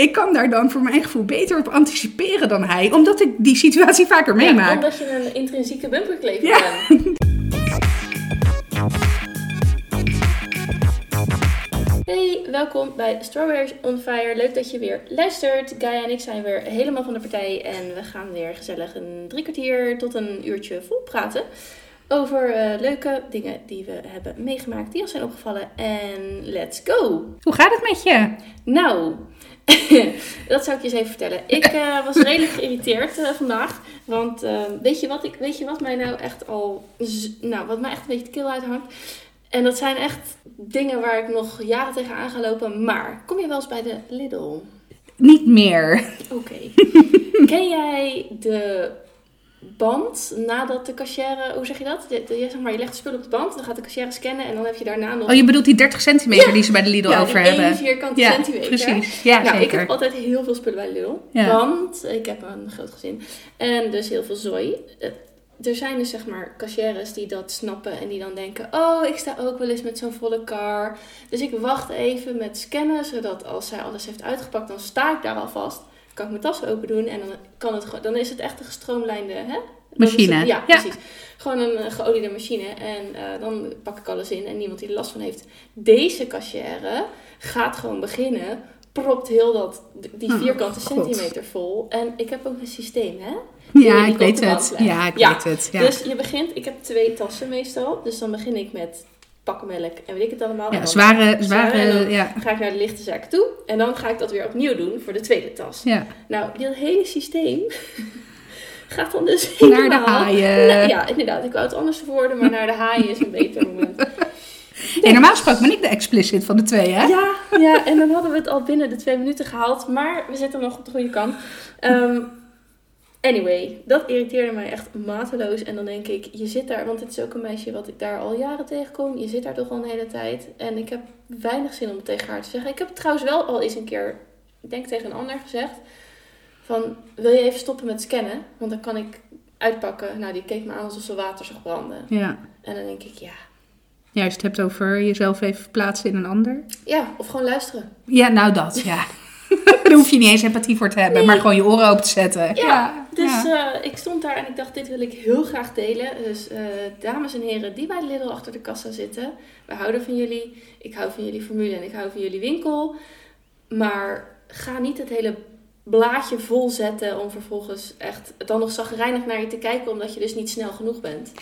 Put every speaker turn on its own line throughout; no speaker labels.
Ik kan daar dan voor mijn gevoel beter op anticiperen dan hij, omdat ik die situatie vaker
Ja,
meemaak.
omdat je een intrinsieke bumperklever
Ja.
bent. Hey, welkom bij Strawberries on Fire. Leuk dat je weer luistert. Gaia en ik zijn weer helemaal van de partij en we gaan weer gezellig een drie kwartier tot een uurtje vol praten over eh, leuke dingen die we hebben meegemaakt, die ons zijn opgevallen. En let's go!
Hoe gaat het met je?
Nou, dat zou ik je eens even vertellen. Ik eh, was redelijk geïrriteerd eh, vandaag. Want eh, weet, je wat ik, weet je wat mij nou echt al. Nou, wat mij echt een beetje de keel uithangt? En dat zijn echt dingen waar ik nog jaren tegenaan ga lopen. Maar kom je wel eens bij de Lidl?
Niet meer.
Oké. Ken jij de band nadat de cashier, hoe zeg je dat? De, de- je, zeg maar, je legt de spullen op de band, dan gaat de cashier scannen en dan heb je daarna nog
Oh, je bedoelt die 30 centimeter die ze bij de Lidl
ja,
over hebben.
vierkante
ja,
centimeter.
precies. Ja,
nou, ik
zeker.
heb altijd heel veel spullen bij Lidl. Want ik heb een groot gezin. En dus heel veel zooi. Eh, Er zijn dus zeg maar cashiers die dat snappen en die dan denken... Oh, ik sta ook wel eens met zo'n volle kar. Dus ik wacht even met scannen, zodat als zij alles heeft uitgepakt... dan sta ik daar alvast. Dan kan ik mijn tas open doen en dan, kan het, dan is het echt een gestroomlijnde... Hè? Het-
Machine.
ja,
Ja.
precies. Gewoon een geoliede machine. En eh, dan pak ik alles in en niemand die er last van heeft. Deze cashier gaat gewoon beginnen. Propt heel dat, die
Oh,
vierkante centimeter vol. En ik heb ook een systeem, hè?
Ja, ik
op
weet
de band
het. Ja, ik
Ja,
weet het. Ja.
Dus je begint, ik heb twee tassen meestal. Dus dan begin ik met pakken melk en weet ik het allemaal.
Ja, zware,
zware, en dan-
ja.
ga ik naar de lichte zaken toe. En dan ga ik dat weer opnieuw doen voor de tweede tas.
ja.
Nou, dit hele systeem gaat dan dus
Naar de haaien.
Nee, ja, inderdaad. Ik wou het anders verwoorden, maar naar de haaien is een beter moment.
Ja, normaal gesproken ben ik de explicit van de twee, hè?
Ja, ja, en dan hadden we het al binnen de twee minuten gehaald. Maar we zitten nog op de goede kant. Ehm, anyway, dat irriteerde mij echt mateloos. En dan denk ik, je zit daar, want het is ook een meisje wat ik daar al jaren tegenkom. Je zit daar toch al een hele tijd. En ik heb weinig zin om het tegen haar te zeggen. Ik heb het trouwens wel al eens een keer, ik denk tegen een ander gezegd. Van, wil je even stoppen met scannen? Want dan kan ik uitpakken. Nou, die keek me aan alsof ze water zag branden.
Ja.
En dan denk ik, ja.
Juist, je hebt het over jezelf even verplaatsen in een ander.
Ja, of gewoon luisteren.
Ja, nou dat, ja. Daar hoef je niet eens empathie voor te hebben,
Nee.
maar gewoon je oren open te zetten.
Ja, dus
ja.
eh, ik stond daar en ik dacht, dit wil ik heel graag delen. Dus eh, dames en heren die bij Lidl achter de kassa zitten, we houden van jullie. Ik hou van jullie formule en ik hou van jullie winkel. Maar ga niet het hele blaadje vol zetten om vervolgens echt dan nog zagrijnig naar je te kijken, omdat je dus niet snel genoeg bent.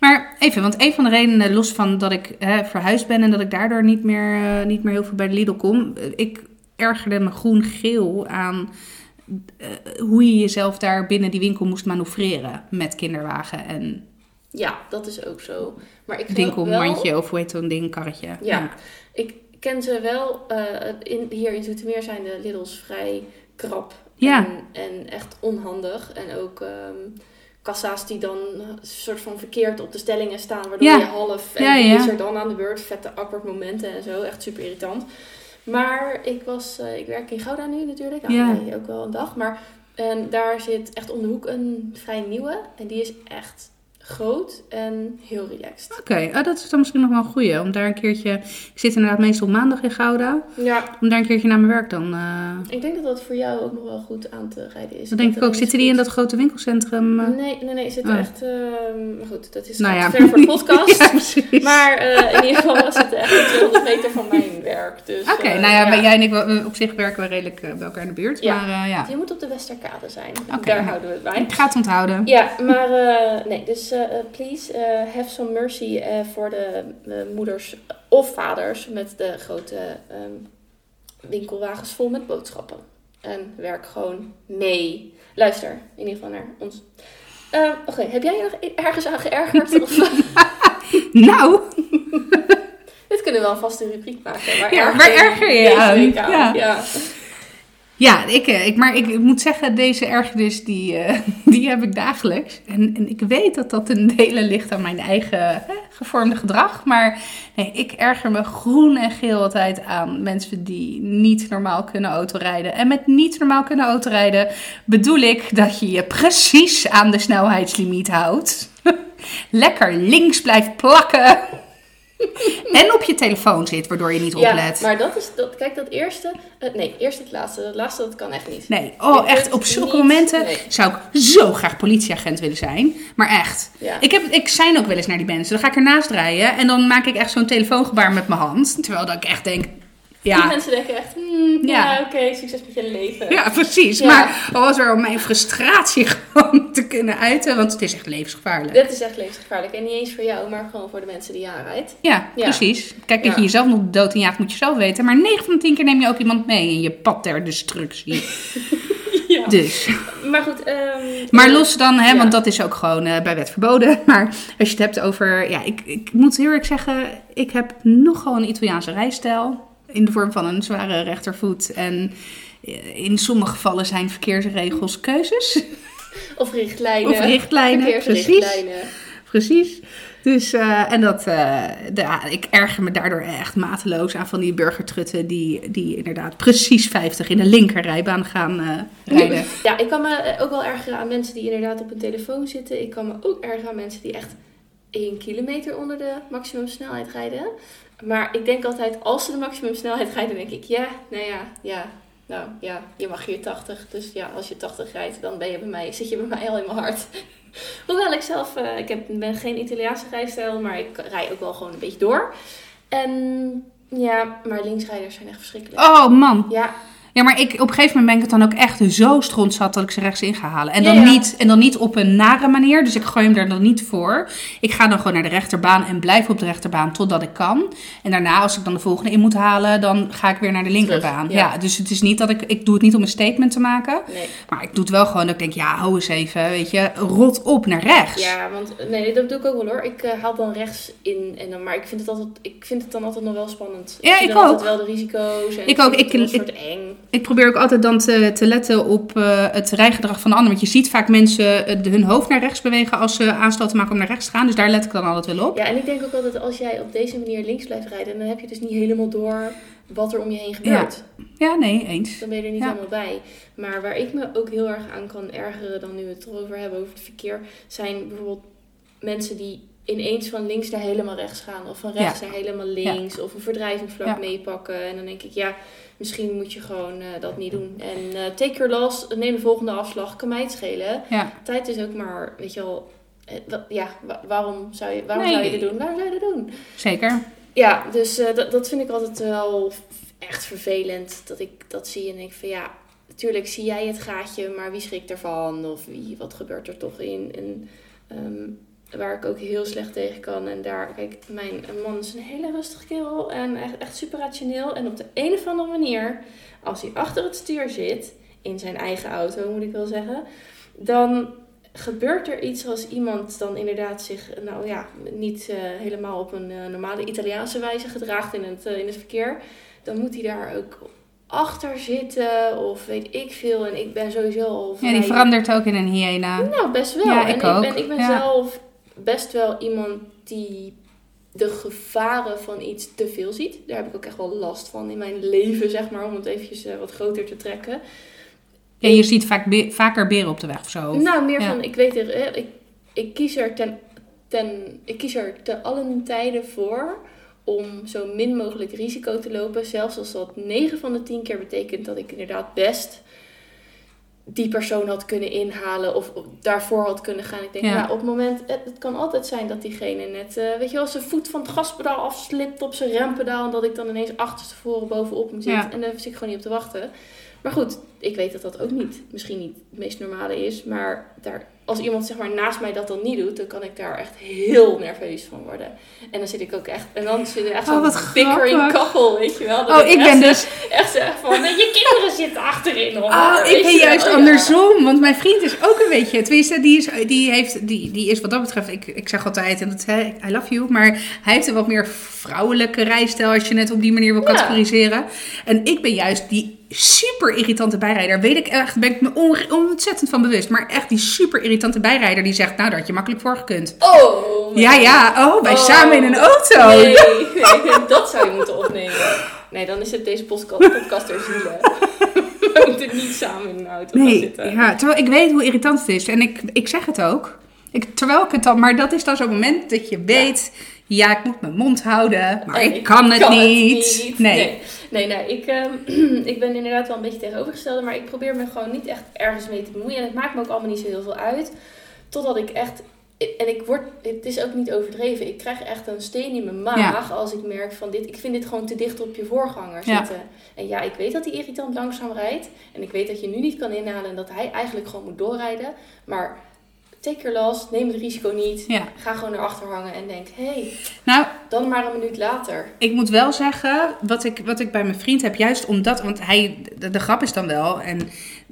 Maar even, want een van de redenen, los van dat ik hè, verhuisd ben en dat ik daardoor niet meer, eh, niet meer heel veel bij de Lidl kom. Ik ergerde me groen-geel aan eh, hoe je jezelf daar binnen die winkel moest manoeuvreren met kinderwagen en
Ja, dat is ook zo. Maar ik wel...
winkelmandje of hoe heet zo'n ding, karretje.
Ja, ik ken ze wel. eh, in, hier in Zoetermeer zijn de Lidls vrij krap
Ja.
en, en echt onhandig. En ook ehm, kassa's die dan soort van verkeerd op de stellingen staan, waardoor
Ja.
je half en
ja.
is er dan aan de beurt, vette awkward momenten en zo, echt super irritant. Maar ik was, eh, ik werk in Gouda nu natuurlijk, nou,
Ja.
nee, ook wel een dag, maar en daar zit echt om de hoek een vrij nieuwe en die is echt groot en heel relaxed.
Oké, oh, dat is dan misschien nog wel een goeie. Om daar een keertje. Ik zit inderdaad meestal maandag in Gouda.
Ja,
Om daar een keertje naar mijn werk dan. eh
Ik denk dat dat voor jou ook nog wel goed aan te rijden is.
dat denk ik ook. Zitten die in dat grote winkelcentrum? eh?
Nee, nee, nee. Zitten
Oh.
echt... ehm, maar goed, dat is
Nou ja.
ver voor de podcast.
ja.
Maar in ieder geval zitten echt op 200 meter van mijn werk. Dus,
Oké,
eh,
nou ja, maar jij en ik, we- op zich werken we redelijk eh, bij elkaar in de buurt.
Ja.
Maar eh, ja,
Je moet op de Westerkade zijn. Daar houden we het bij.
ik ga het onthouden.
Ja, maar nee, dus please have some mercy voor de moeders of vaders met de grote ehm, winkelwagens vol met boodschappen. En werk gewoon mee. Luister in ieder geval naar ons. Oké, heb jij je nog ergens aan geërgerd? Of,
Nou,
dit kunnen we wel een vaste rubriek maken. Waar
Ja,
erger
waar erger je aan?
aan?
Ja.
ja.
ja, ik, eh, ik, maar ik moet zeggen, deze ergernis die, eh, die heb ik dagelijks. En, en ik weet dat dat een delen ligt aan mijn eigen gevormde gedrag. Maar nee, ik erger me groen en geel altijd aan mensen die niet normaal kunnen autorijden. En met niet normaal kunnen autorijden bedoel ik dat je je precies aan de snelheidslimiet houdt. Lekker links blijft plakken. en op je telefoon zit, waardoor je niet
Ja,
oplet.
maar dat is, dat, kijk, dat eerste, eh, nee, eerst het laatste. Dat laatste, dat kan echt niet.
Nee, oh
Ik
echt, op zulke
niet-
momenten
nee.
zou ik zo graag politieagent willen zijn. Maar echt.
Ja.
Ik, heb, ik zijn ook wel eens naar die mensen. Dan ga ik ernaast rijden en dan maak ik echt zo'n telefoongebaar met mijn hand. Terwijl dat ik echt denk,
Die
ja,
mensen denken echt, hmm,
Ja.
ja, oké, succes met je leven.
ja precies.
Ja.
Maar al was er om mijn frustratie gewoon te kunnen uiten, want het is echt levensgevaarlijk.
Dit is echt levensgevaarlijk. En niet eens voor jou, maar gewoon voor de mensen die je aanrijdt.
Ja,
Ja.
precies. Kijk, dat je jezelf nog dood jaagt moet je zelf weten. Maar 9 van de 10 keer neem je ook iemand mee in je pad ter destructie.
Ja.
Dus.
Maar goed, ehm,
Maar los dan, hè,
Ja.
want dat is ook gewoon eh, bij wet verboden. Maar als je het hebt over, ja, ik, ik moet heel eerlijk zeggen, ik heb nogal een Italiaanse rijstijl. In de vorm van een zware rechtervoet. En in sommige gevallen zijn verkeersregels keuzes.
Of richtlijnen.
Of richtlijnen,
Verkeersrichtlijnen.
Precies. Dus, eh, en dat, eh, de, ja, ik erger me daardoor echt mateloos aan van die burgertrutten die, die inderdaad precies 50 in de linkerrijbaan gaan eh, rijden.
Ja, ik kan me ook wel ergeren aan mensen die inderdaad op een telefoon zitten. Ik kan me ook ergeren aan mensen die echt 1 kilometer onder de maximumsnelheid rijden. Maar ik denk altijd, als ze de maximumsnelheid rijden, denk ik, ja, nou ja, ja. Nou ja, je mag hier 80. Dus ja, als je 80 rijdt, dan ben je bij mij, zit je bij mij al in mijn hart. Hoewel ik zelf, eh, ik heb, ben geen Italiaanse rijstijl, maar ik rij ook wel gewoon een beetje door. En ja, maar linksrijders zijn echt verschrikkelijk.
Oh man.
Ja,
Ja, maar ik, op een gegeven moment ben ik het dan ook echt zo strontzat dat ik ze rechts in ga halen. En dan,
Ja, ja.
Niet, en dan niet op een nare manier, dus ik gooi hem er dan niet voor. Ik ga dan gewoon naar de rechterbaan en blijf op de rechterbaan totdat ik kan. En daarna, als ik dan de volgende in moet halen, dan ga ik weer naar de linkerbaan.
Terug, ja.
ja. dus het is niet dat ik, ik doe het niet om een statement te maken.
nee.
Maar ik doe het wel gewoon dat ik denk, ja, hou eens even, weet je, rot op naar rechts.
Ja, want nee, dat doe ik ook wel hoor. Ik eh, haal dan rechts in, en dan, maar ik vind, het altijd, ik vind het dan altijd nog wel spannend.
Ja, ik
altijd
ook.
wel de risico's. En
Ik ook. Ik- ik-
soort eng.
Ik probeer ook altijd dan te, te letten op eh, het rijgedrag van de ander. Want je ziet vaak mensen eh, hun hoofd naar rechts bewegen als ze aanstoten maken om naar rechts te gaan. Dus daar let ik dan altijd wel op.
Ja, en ik denk ook altijd als jij op deze manier links blijft rijden, dan heb je dus niet helemaal door wat er om je heen gebeurt.
Ja, nee, eens.
Dan ben je er niet
Ja.
helemaal bij. Maar waar ik me ook heel erg aan kan ergeren dan nu we het erover hebben, over het verkeer, zijn bijvoorbeeld mensen die ineens van links naar helemaal rechts gaan. Of van rechts
Ja.
naar helemaal links. Of een verdrijvingsvlak
Ja.
meepakken. En dan denk ik, ja, misschien moet je gewoon eh, dat niet doen. En eh, take your loss, neem de volgende afslag, kan mij het schelen.
Ja.
Tijd is ook maar, weet je wel, eh, ja, wa- waarom zou je, waarom
Nee.
zou je dit doen? Waarom zou je dit doen?
Zeker.
Ja, dus dat, dat vind ik altijd wel echt vervelend. Dat ik dat zie en denk van ja, natuurlijk zie jij het gaatje, maar wie schrikt ervan? Of wie, wat gebeurt er toch in? En ehm, waar ik ook heel slecht tegen kan. En daar, kijk, mijn man is een hele rustige kerel en echt, echt super rationeel. En op de een of andere manier, als hij achter het stuur zit, in zijn eigen auto moet ik wel zeggen, dan gebeurt er iets als iemand dan inderdaad zich, nou ja, niet eh, helemaal op een eh, normale Italiaanse wijze gedraagt in het, eh, in het verkeer, dan moet hij daar ook achter zitten of weet ik veel. En ik ben sowieso al
Ja, die verandert ook in een hyena.
nou, best wel.
Ja,
en
ik ook.
ben, ik ben
Ja.
zelf best wel iemand die de gevaren van iets te veel ziet. Daar heb ik ook echt wel last van in mijn leven, zeg maar, om het eventjes eh, wat groter te trekken.
Ja, je ziet vaak be- vaker beren op de weg of zo.
Nou, meer
Ja.
van, ik weet er, ik, ik kies er ten, ten, ik kies er te allen tijden voor om zo min mogelijk risico te lopen. Zelfs als dat 9 van de 10 keer betekent dat ik inderdaad best die persoon had kunnen inhalen of daarvoor had kunnen gaan. Ik denk,
Ja.
ja, op het moment, het, het kan altijd zijn dat diegene net, eh, weet je wel, zijn voet van het gaspedaal afslipt op zijn rempedaal en dat ik dan ineens achterstevoren bovenop hem zit
Ja.
en daar zit ik gewoon niet op te wachten. Maar goed, ik weet dat dat ook niet, misschien niet het meest normale is, maar daar, als iemand zeg maar naast mij dat dan niet doet, dan kan ik daar echt heel nerveus van worden. En dan zit ik ook echt, en dan zit er echt
Oh,
zo'n bickering kachel, weet je wel. Dat
Oh, ik
echt
ben
zeg-
dus...
Echt zeg van, je kinderen zitten achterin. hoor.
Oh, ik ben
wel,
juist
ja.
andersom. Want mijn vriend is ook een beetje... Tenminste, die is, die heeft, die, die is wat dat betreft... Ik, ik zeg altijd, en dat, hè, I love you. Maar hij heeft een wat meer vrouwelijke rijstijl... als je het op die manier wil
Ja.
categoriseren. En ik ben juist die super irritante bijrijder. Weet ik echt, ben ik me on- ontzettend van bewust. Maar echt die super irritante bijrijder die zegt... Nou, daar had je makkelijk voor gekund.
Oh!
Ja, ja. Oh, wij
Oh.
samen in een auto.
Nee, nee, dat zou je moeten opnemen. Nee, dan is het deze podcast, er zielen. We moeten niet samen in een auto gaan
Nee,
zitten.
ja, terwijl ik weet hoe irritant het is. En ik, ik zeg het ook. Ik, terwijl ik het dan, maar dat is dan zo'n moment dat je weet, ja, ik moet mijn mond houden, maar ik kan het
kan
niet. Nee.
Nee, nee, nee, ik, ehm, ik ben inderdaad wel een beetje tegenovergestelde, maar ik probeer me gewoon niet echt ergens mee te bemoeien. En het maakt me ook allemaal niet zo heel veel uit. Totdat ik echt. En ik word, het is ook niet overdreven. Ik krijg echt een steen in mijn maag als ik merk van dit. Ik vind dit gewoon te dicht op je voorganger
Ja.
zitten. En ja, ik weet dat hij irritant langzaam rijdt. En ik weet dat je nu niet kan inhalen en dat hij eigenlijk gewoon moet doorrijden. Maar take your loss, neem het risico niet.
Ja.
Ga gewoon erachter hangen en denk, hé, hey,
Nou,
dan maar een minuut later.
Ik moet wel zeggen, wat ik, wat ik bij mijn vriend heb, juist omdat, want hij, de, de grap is dan wel, en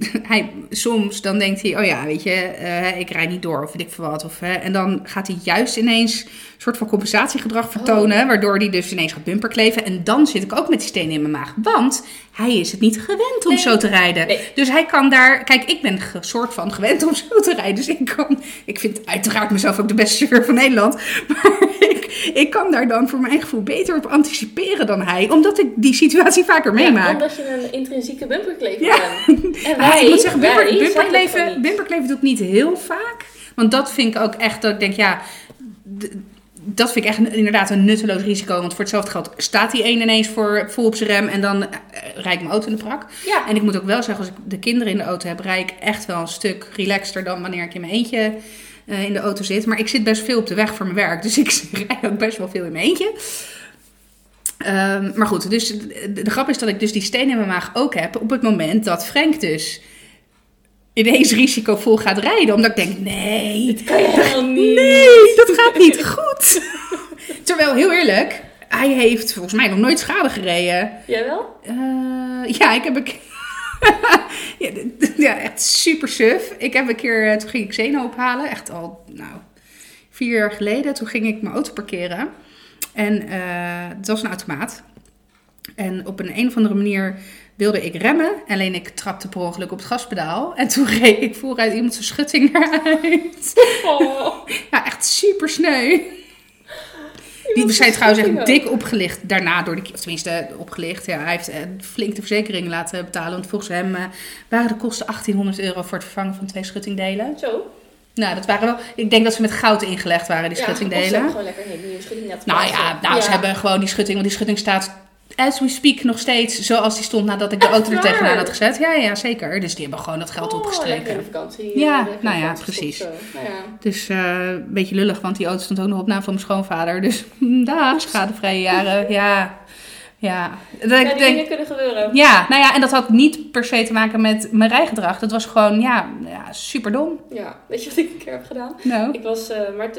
hij, soms dan denkt hij, oh ja, weet je, eh, ik rijd niet door of weet ik veel wat. Of, hè, en dan gaat hij juist ineens een soort van compensatiegedrag vertonen, waardoor hij dus ineens gaat bumperkleven. En dan zit ik ook met die stenen in mijn maag, want hij is het niet gewend om
Nee.
zo te rijden.
Nee.
Dus hij kan daar, kijk, ik ben een soort van gewend om zo te rijden, dus ik kan, ik vind uiteraard mezelf ook de beste chauffeur van Nederland, maar ik, ik kan daar dan voor mijn gevoel beter op anticiperen dan hij. Omdat ik die situatie vaker
Ja,
meemaak.
omdat je een intrinsieke bumperklever
Ja.
bent. En wij,
ik moet zeggen, bumper,
wij
doe ik niet heel vaak. Want dat vind ik ook echt, dat ik denk, ja... Dat vind ik echt een- inderdaad een nutteloos risico. Want voor hetzelfde geld staat die een ineens voor, vol op zijn rem. En dan eh, rijd ik mijn auto in de prak.
Ja,
En ik moet ook wel zeggen, als ik de kinderen in de auto heb, rijd ik echt wel een stuk relaxter dan wanneer ik in mijn eentje eh, in de auto zit. Maar ik zit best veel op de weg voor mijn werk, dus ik rijd ook best wel veel in mijn eentje. Ehm, maar goed, dus de, de grap is dat ik dus die steen in mijn maag ook heb op het moment dat Frank dus ineens risicovol gaat rijden. Omdat ik denk, nee,
kan je helemaal niet.
nee, dat gaat niet goed. Terwijl, heel eerlijk, hij heeft volgens mij nog nooit schade gereden.
Jij wel?
Eh, ja, ik heb een keer- ja, ja, echt super suf. Ik heb een keer, eh, toen ging ik Zeno ophalen, echt al, nou, vier jaar geleden. Toen ging ik mijn auto parkeren. En eh, het was een automaat. En op een, een of andere manier wilde ik remmen. Alleen ik trapte per ongeluk op het gaspedaal. En toen reed ik vooruit iemand zijn schutting eruit.
Oh.
Ja, echt super sneu. Die zijn trouwens echt dik opgelicht daarna door de... Of tenminste, opgelicht. Ja, hij heeft eh, flink de verzekering laten betalen. Want volgens hem eh, waren de kosten 1800 euro voor het vervangen van twee schuttingdelen.
Zo.
Nou, dat waren wel... Ik denk dat ze met goud ingelegd waren, die
Ja,
schuttingdelen.
hebben gewoon lekker hele nieuwe schutting net
Nou ja, nou, ze hebben gewoon die schutting... Want die schutting staat, as we speak, nog steeds zoals die stond nadat ik de auto er tegenaan had gezet. Ja, ja, zeker. Dus die hebben gewoon dat geld
Oh,
opgestreken.
vakantie.
Ja,
eh,
nou ja,
vakantie
precies.
Zo. Nou ja.
Dus eh, een beetje lullig, want die auto stond ook nog op naam van mijn schoonvader. Dus daar, schadevrije jaren. Ja, ja. Dat
Ja,
ik denk,
dingen kunnen gebeuren.
ja, nou ja, en dat had niet per se te maken met mijn rijgedrag. Dat was gewoon, ja, ja super dom.
Ja, weet je wat ik een keer heb gedaan?
Nou.
Ik was, eh, maar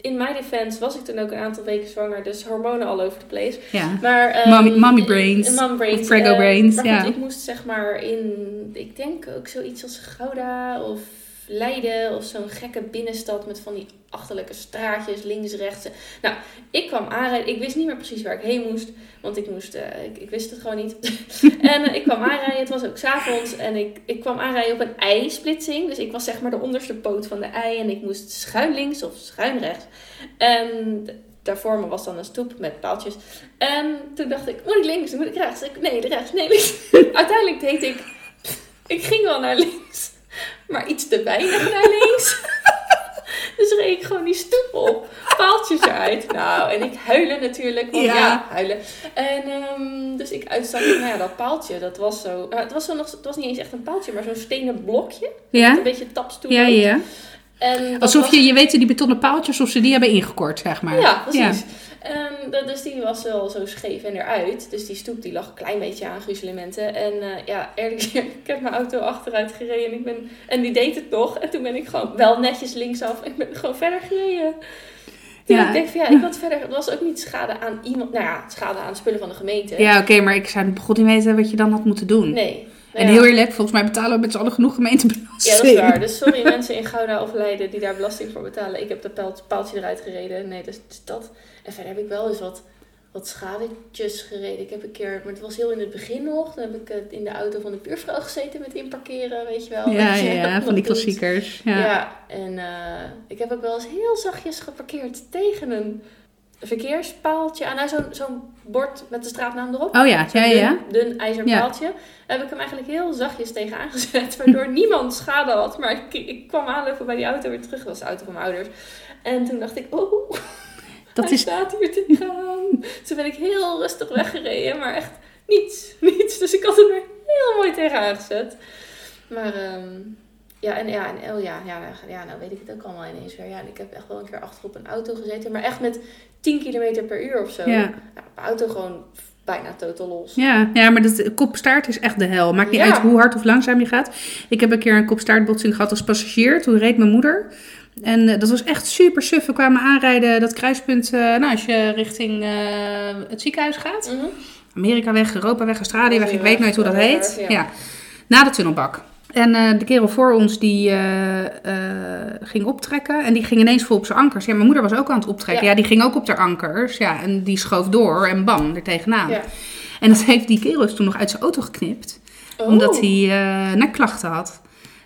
in my defense was ik toen ook een aantal weken zwanger, dus hormonen all over the place.
Ja.
Maar, ehm,
Mommy- mommy brains.
eh, Mom brains.
Prego
eh,
brains, ja.
ik moest zeg maar in, ik denk ook zoiets als Gouda of Leiden of zo'n gekke binnenstad met van die achterlijke straatjes, links, rechts. Nou, ik kwam aanrijden. Ik wist niet meer precies waar ik heen moest, want ik moest, eh, ik, wist het gewoon niet. en eh, ik kwam aanrijden, het was ook s'avonds en ik, ik kwam aanrijden op een ei-splitsing. Dus ik was zeg maar de onderste poot van de ei en ik moest schuin links of schuin rechts. En daarvoor me was dan een stoep met paaltjes. En toen dacht ik, moet ik links, moet ik rechts? Ik, nee, rechts, nee, links. Uiteindelijk deed ik, ik ging wel naar links, maar iets te weinig naar links. Dus reed ik gewoon die stoep op, paaltjes eruit. Nou, en ik huilen natuurlijk, want
Ja.
ja, huilen. En ehm, dus ik uitzag, nou ja, dat paaltje, dat was zo, nou, het was zo nog, het was niet eens echt een paaltje, maar zo'n stenen blokje.
Ja?
Een beetje tapstoel.
Ja, ja.
En
Alsof
was-
je, je weet die betonnen paaltjes, of ze die hebben ingekort, zeg maar.
ja, precies. Dat, dus die was wel zo scheef en eruit. Dus die stoep die lag een klein beetje aan gruzelementen. En eh, ja, eerlijk gezegd, ik heb mijn auto achteruit gereden. En, ik ben, en die deed het toch. En toen ben ik gewoon wel netjes linksaf. Ik ben gewoon verder gereden. Toen
Ja.
ik denk van ja, ik had verder. Het was ook niet schade aan iemand. Nou ja, schade aan spullen van de gemeente.
Ja, oké, maar ik zou god niet weten wat je dan had moeten doen.
Nee.
En heel eerlijk, volgens mij betalen we met z'n allen genoeg gemeentebelasting.
Ja, dat is waar. Dus sorry mensen in Gouda of Leiden die daar belasting voor betalen. Ik heb dat paalt- paaltje eruit gereden. Nee, dus dat. En verder heb ik wel eens wat, wat schadetjes gereden. Ik heb een keer, maar het was heel in het begin nog. Dan heb ik eh, in de auto van de buurvrouw gezeten met inparkeren, weet je wel.
Ja,
je,
ja, van die
doet.
klassiekers.
Ja,
Ja.
en eh, ik heb ook wel eens heel zachtjes geparkeerd tegen een verkeerspaaltje. aan. nou, zo'n zo'n bord met de straatnaam erop.
Oh ja, ja, ja,
dun, dun ijzeren
Ja.
paaltje. Daar heb ik hem eigenlijk heel zachtjes tegen aangezet. Waardoor niemand schade had. Maar ik, ik kwam aanlopen bij die auto weer terug. Dat was de auto van mijn ouders. En toen dacht ik, oh.
Dat
Hij
is,
staat hier tegenaan. Toen ben ik heel rustig weggereden, maar echt niets, niets. Dus ik had hem er heel mooi tegenaan gezet. Maar ehm, ja, en ja, en oh ja, ja, nou, ja, nou weet ik het ook allemaal ineens weer. Ja, en ik heb echt wel een keer achter op een auto gezeten, maar echt met 10 km per uur of zo.
Ja.
Nou, de auto gewoon bijna totaal los.
ja, ja, maar dat kopstaart is echt de hel. Maakt niet
Ja.
uit hoe hard of langzaam je gaat. Ik heb een keer een kopstaartbotsing gehad als passagier. Toen reed mijn moeder. En eh, dat was echt super suf. We kwamen aanrijden, dat kruispunt, eh, nou, als je richting eh, het ziekenhuis gaat.
Mhm.
Amerika weg, Europa weg, Australië weg. Ik weet nooit hoe dat heet.
ja.
Ja. Na de tunnelbak. En eh, de kerel voor ons die eh, eh, ging optrekken en die ging ineens vol op zijn ankers. Ja, mijn moeder was ook aan het optrekken.
Ja.
Ja, die ging ook op haar ankers. Ja, en die schoof door en bam, er tegenaan.
Ja.
En dat heeft die kerel is toen nog uit zijn auto geknipt.
Oh.
Omdat hij nekklachten had.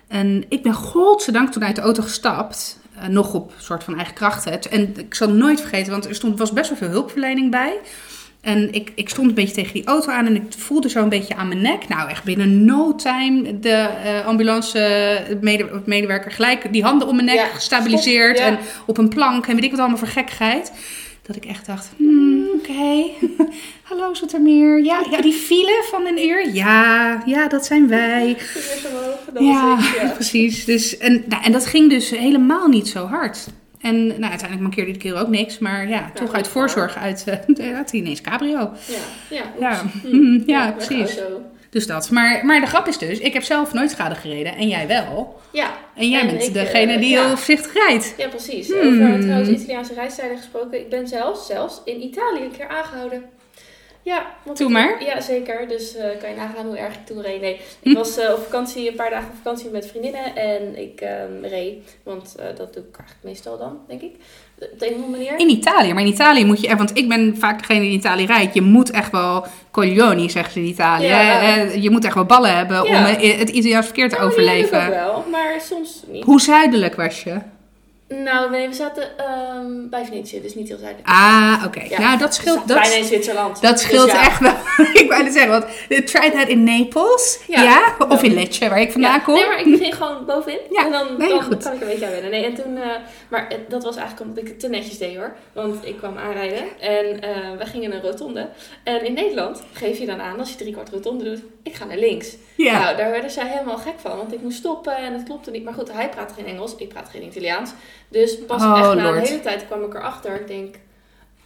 En ik ben godzijdank toen uit de auto gestapt. nog op soort van eigen krachten. En ik zal het nooit vergeten, want er stond, was best wel veel hulpverlening bij. En ik, ik stond een beetje tegen die auto aan en ik voelde zo een beetje aan mijn nek. Nou, echt binnen no time de eh, ambulance eh, mede, medewerker gelijk die handen om mijn nek
Ja,
gestabiliseerd.
stop, ja.
En op een plank en weet ik wat allemaal voor gekkigheid. Dat ik echt dacht, hmm, oké. Hallo Zoetermeer. Ja, ja, die file van een uur. Ja, ja, dat zijn wij. Ja,
ja.
precies. Dus, en, nou, en dat ging dus helemaal niet zo hard. En nou, uiteindelijk mankeerde die keer ook niks. Maar ja, toch uit
voor.
voorzorg uit, uh, had hij ineens cabrio.
Ja, ja,
Ja,
weg
precies. Dus dat. Maar, maar de grap is dus, ik heb zelf nooit schade gereden. En jij wel.
Ja,
En jij
En
bent
ik,
degene
eh,
die
ja.
heel voorzichtig rijdt.
ja precies.
Hmm.
Over trouwens Italiaanse reistijden gesproken. Ik ben zelfs, zelfs in Italië een keer aangehouden. Ja,
Doe
ik-
maar.
Ja, zeker. Dus eh, kan je nagaan hoe erg ik toen reed. Nee, ik was eh, op vakantie, een paar dagen op vakantie met vriendinnen. En ik ehm, reed, want eh, dat doe ik eigenlijk meestal dan, denk ik. Op de een of andere manier.
In Italië. Maar in Italië moet je echt... Want ik ben vaak degene die in Italië rijdt. Je moet echt wel... Coglioni, zeggen ze in Italië.
Ja.
Je moet echt wel ballen hebben om
Ja.
het Italiaans verkeer te
Nou,
overleven.
ook wel, maar soms niet.
Hoe zuidelijk was je?
Nou, nee, we zaten ehm, bij Venetië, dus niet heel zuidelijk.
Ah, oké.
Ja,
Nou, dat scheelt... Dat,
bijna in Zwitserland.
dat
Dus
scheelt
ja.
echt wel. ik wou het zeggen, want try that in Naples. Ja.
Ja.
Of in Lecce, waar ik vandaan kom.
Nee, maar ik ging gewoon bovenin.
Ja,
en dan,
nee,
dan
goed.
kan ik een beetje aan wennen. Nee, en toen, eh, maar dat was eigenlijk omdat ik het te netjes deed hoor. Want ik kwam aanrijden en eh we gingen een rotonde. En in Nederland geef je dan aan, als je drie kwart rotonde doet, ik ga naar links.
Ja.
Nou, daar werden zij helemaal gek van. Want ik moest stoppen en het klopte niet. Maar goed, hij praat geen Engels, ik praat geen Italiaans. Dus pas
Oh,
echt na
Lord.
een hele tijd kwam ik erachter. Ik denk,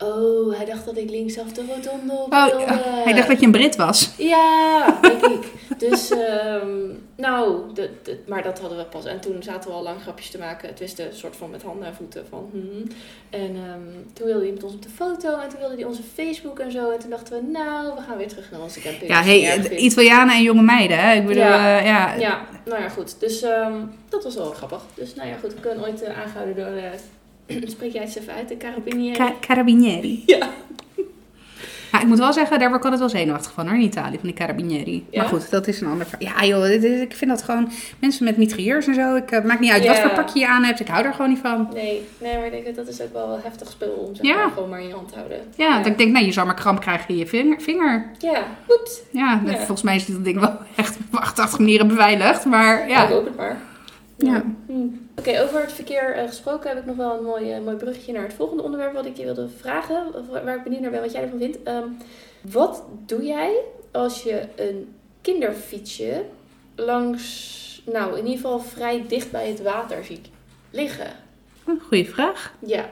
oh, hij dacht dat ik linksaf de rotonde op
Oh, hij dacht dat je een Brit was.
Ja, denk ik. Dus, ehm, nou, de, de- maar dat hadden we pas. En toen zaten we al lang grapjes te maken. Het wist een soort van met handen en voeten van. hmm. En ehm, toen wilde hij met ons op de foto. En toen wilde hij onze Facebook en zo. En toen dachten we, nou, we gaan weer terug naar onze camping.
Ja, hey. Italianen en jonge meiden, hè? Ik bedoel,
Ja.
ja. ja.
Ja, nou ja, goed. Dus ehm, dat was wel grappig. Dus nou ja, goed. Ik ben ooit eh, aangehouden door, eh, spreek jij het eens even uit, de carabinieri.
Ca- carabinieri.
Ja.
Maar ik moet wel zeggen, daar word ik altijd wel zenuwachtig van hoor, in Italië, van die carabinieri.
Ja?
Maar goed, dat is een ander verhaal. Ja joh, dit is- ik vind dat gewoon mensen met mitrailleurs en zo. Ik, eh, maakt niet uit wat
Ja.
voor pakje je aan hebt, ik hou er gewoon niet van.
Nee, nee, maar ik denk dat dat is ook wel een heftig spul om zeg
Ja.
maar, gewoon maar in je hand te houden.
Ja, dat ik denk, nee, je zal maar kramp krijgen in je vinger. vinger.
Ja, oeps.
Ja, dat-
Ja.
volgens mij is dit ding wel echt op 88 manieren beveiligd, maar
Ja. Ik
ja.
hoop het maar.
Ja.
Hm. Oké, over het verkeer eh, gesproken heb ik nog wel een mooi, eh, mooi bruggetje naar het volgende onderwerp wat ik je wilde vragen. Of waar ik benieuwd naar ben wat jij ervan vindt. Ehm, wat doe jij als je een kinderfietsje langs, nou in ieder geval vrij dicht bij het water ziet liggen?
Goeie vraag.
Ja.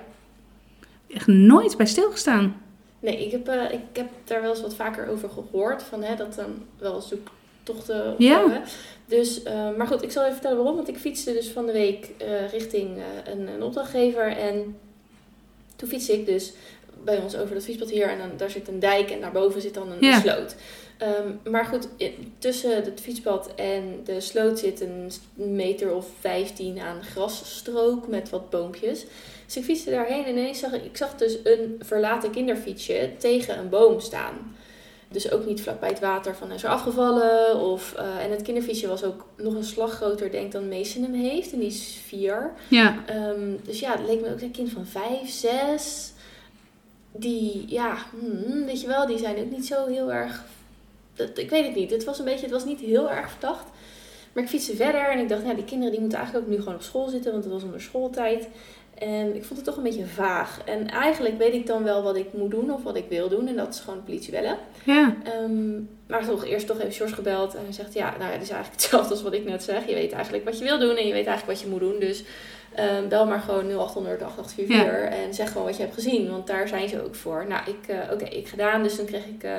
Echt nooit bij stilgestaan.
Nee, ik heb, eh, ik heb daar wel eens wat vaker over gehoord. Van hè, dat dan wel zoektochten.
Ja.
hè. Dus, eh, maar goed, ik zal even vertellen waarom. Want ik fietste dus van de week eh, richting eh, een, een opdrachtgever. En toen fietste ik dus bij ons over dat fietspad hier. En dan, daar zit een dijk en daarboven zit dan een sloot. Ehm, maar goed, tussen het fietspad en de sloot zit een meter of 15 aan grasstrook met wat boompjes. Dus ik fietste daarheen en ineens zag ik, ik zag dus een verlaten kinderfietsje tegen een boom staan. Dus ook niet vlak bij het water van is er afgevallen. Of, eh, en het kinderfietsje was ook nog een slag groter denk dan Mason hem heeft. En die is vier.
Ja.
Ehm, dus ja, het leek me ook een kind van vijf, zes. Die, ja, hmm, weet je wel, die zijn ook niet zo heel erg... Dat, ik weet het niet. Het was een beetje, het was niet heel erg verdacht. Maar ik fietste verder en ik dacht, ja, die kinderen die moeten eigenlijk ook nu gewoon op school zitten, want het was onder schooltijd. En ik vond het toch een beetje vaag. En eigenlijk weet ik dan wel wat ik moet doen of wat ik wil doen. En dat is gewoon politie bellen.
Ja.
Ehm, maar toch eerst toch even George gebeld. En hij zegt, ja, nou, het is eigenlijk hetzelfde als wat ik net zeg. Je weet eigenlijk wat je wil doen en je weet eigenlijk wat je moet doen. Dus ehm, bel maar gewoon 0800 8844 en zeg gewoon wat je hebt gezien. Want daar zijn ze ook voor. Nou, ik, eh, oké, ik gedaan. Dus toen kreeg ik... eh,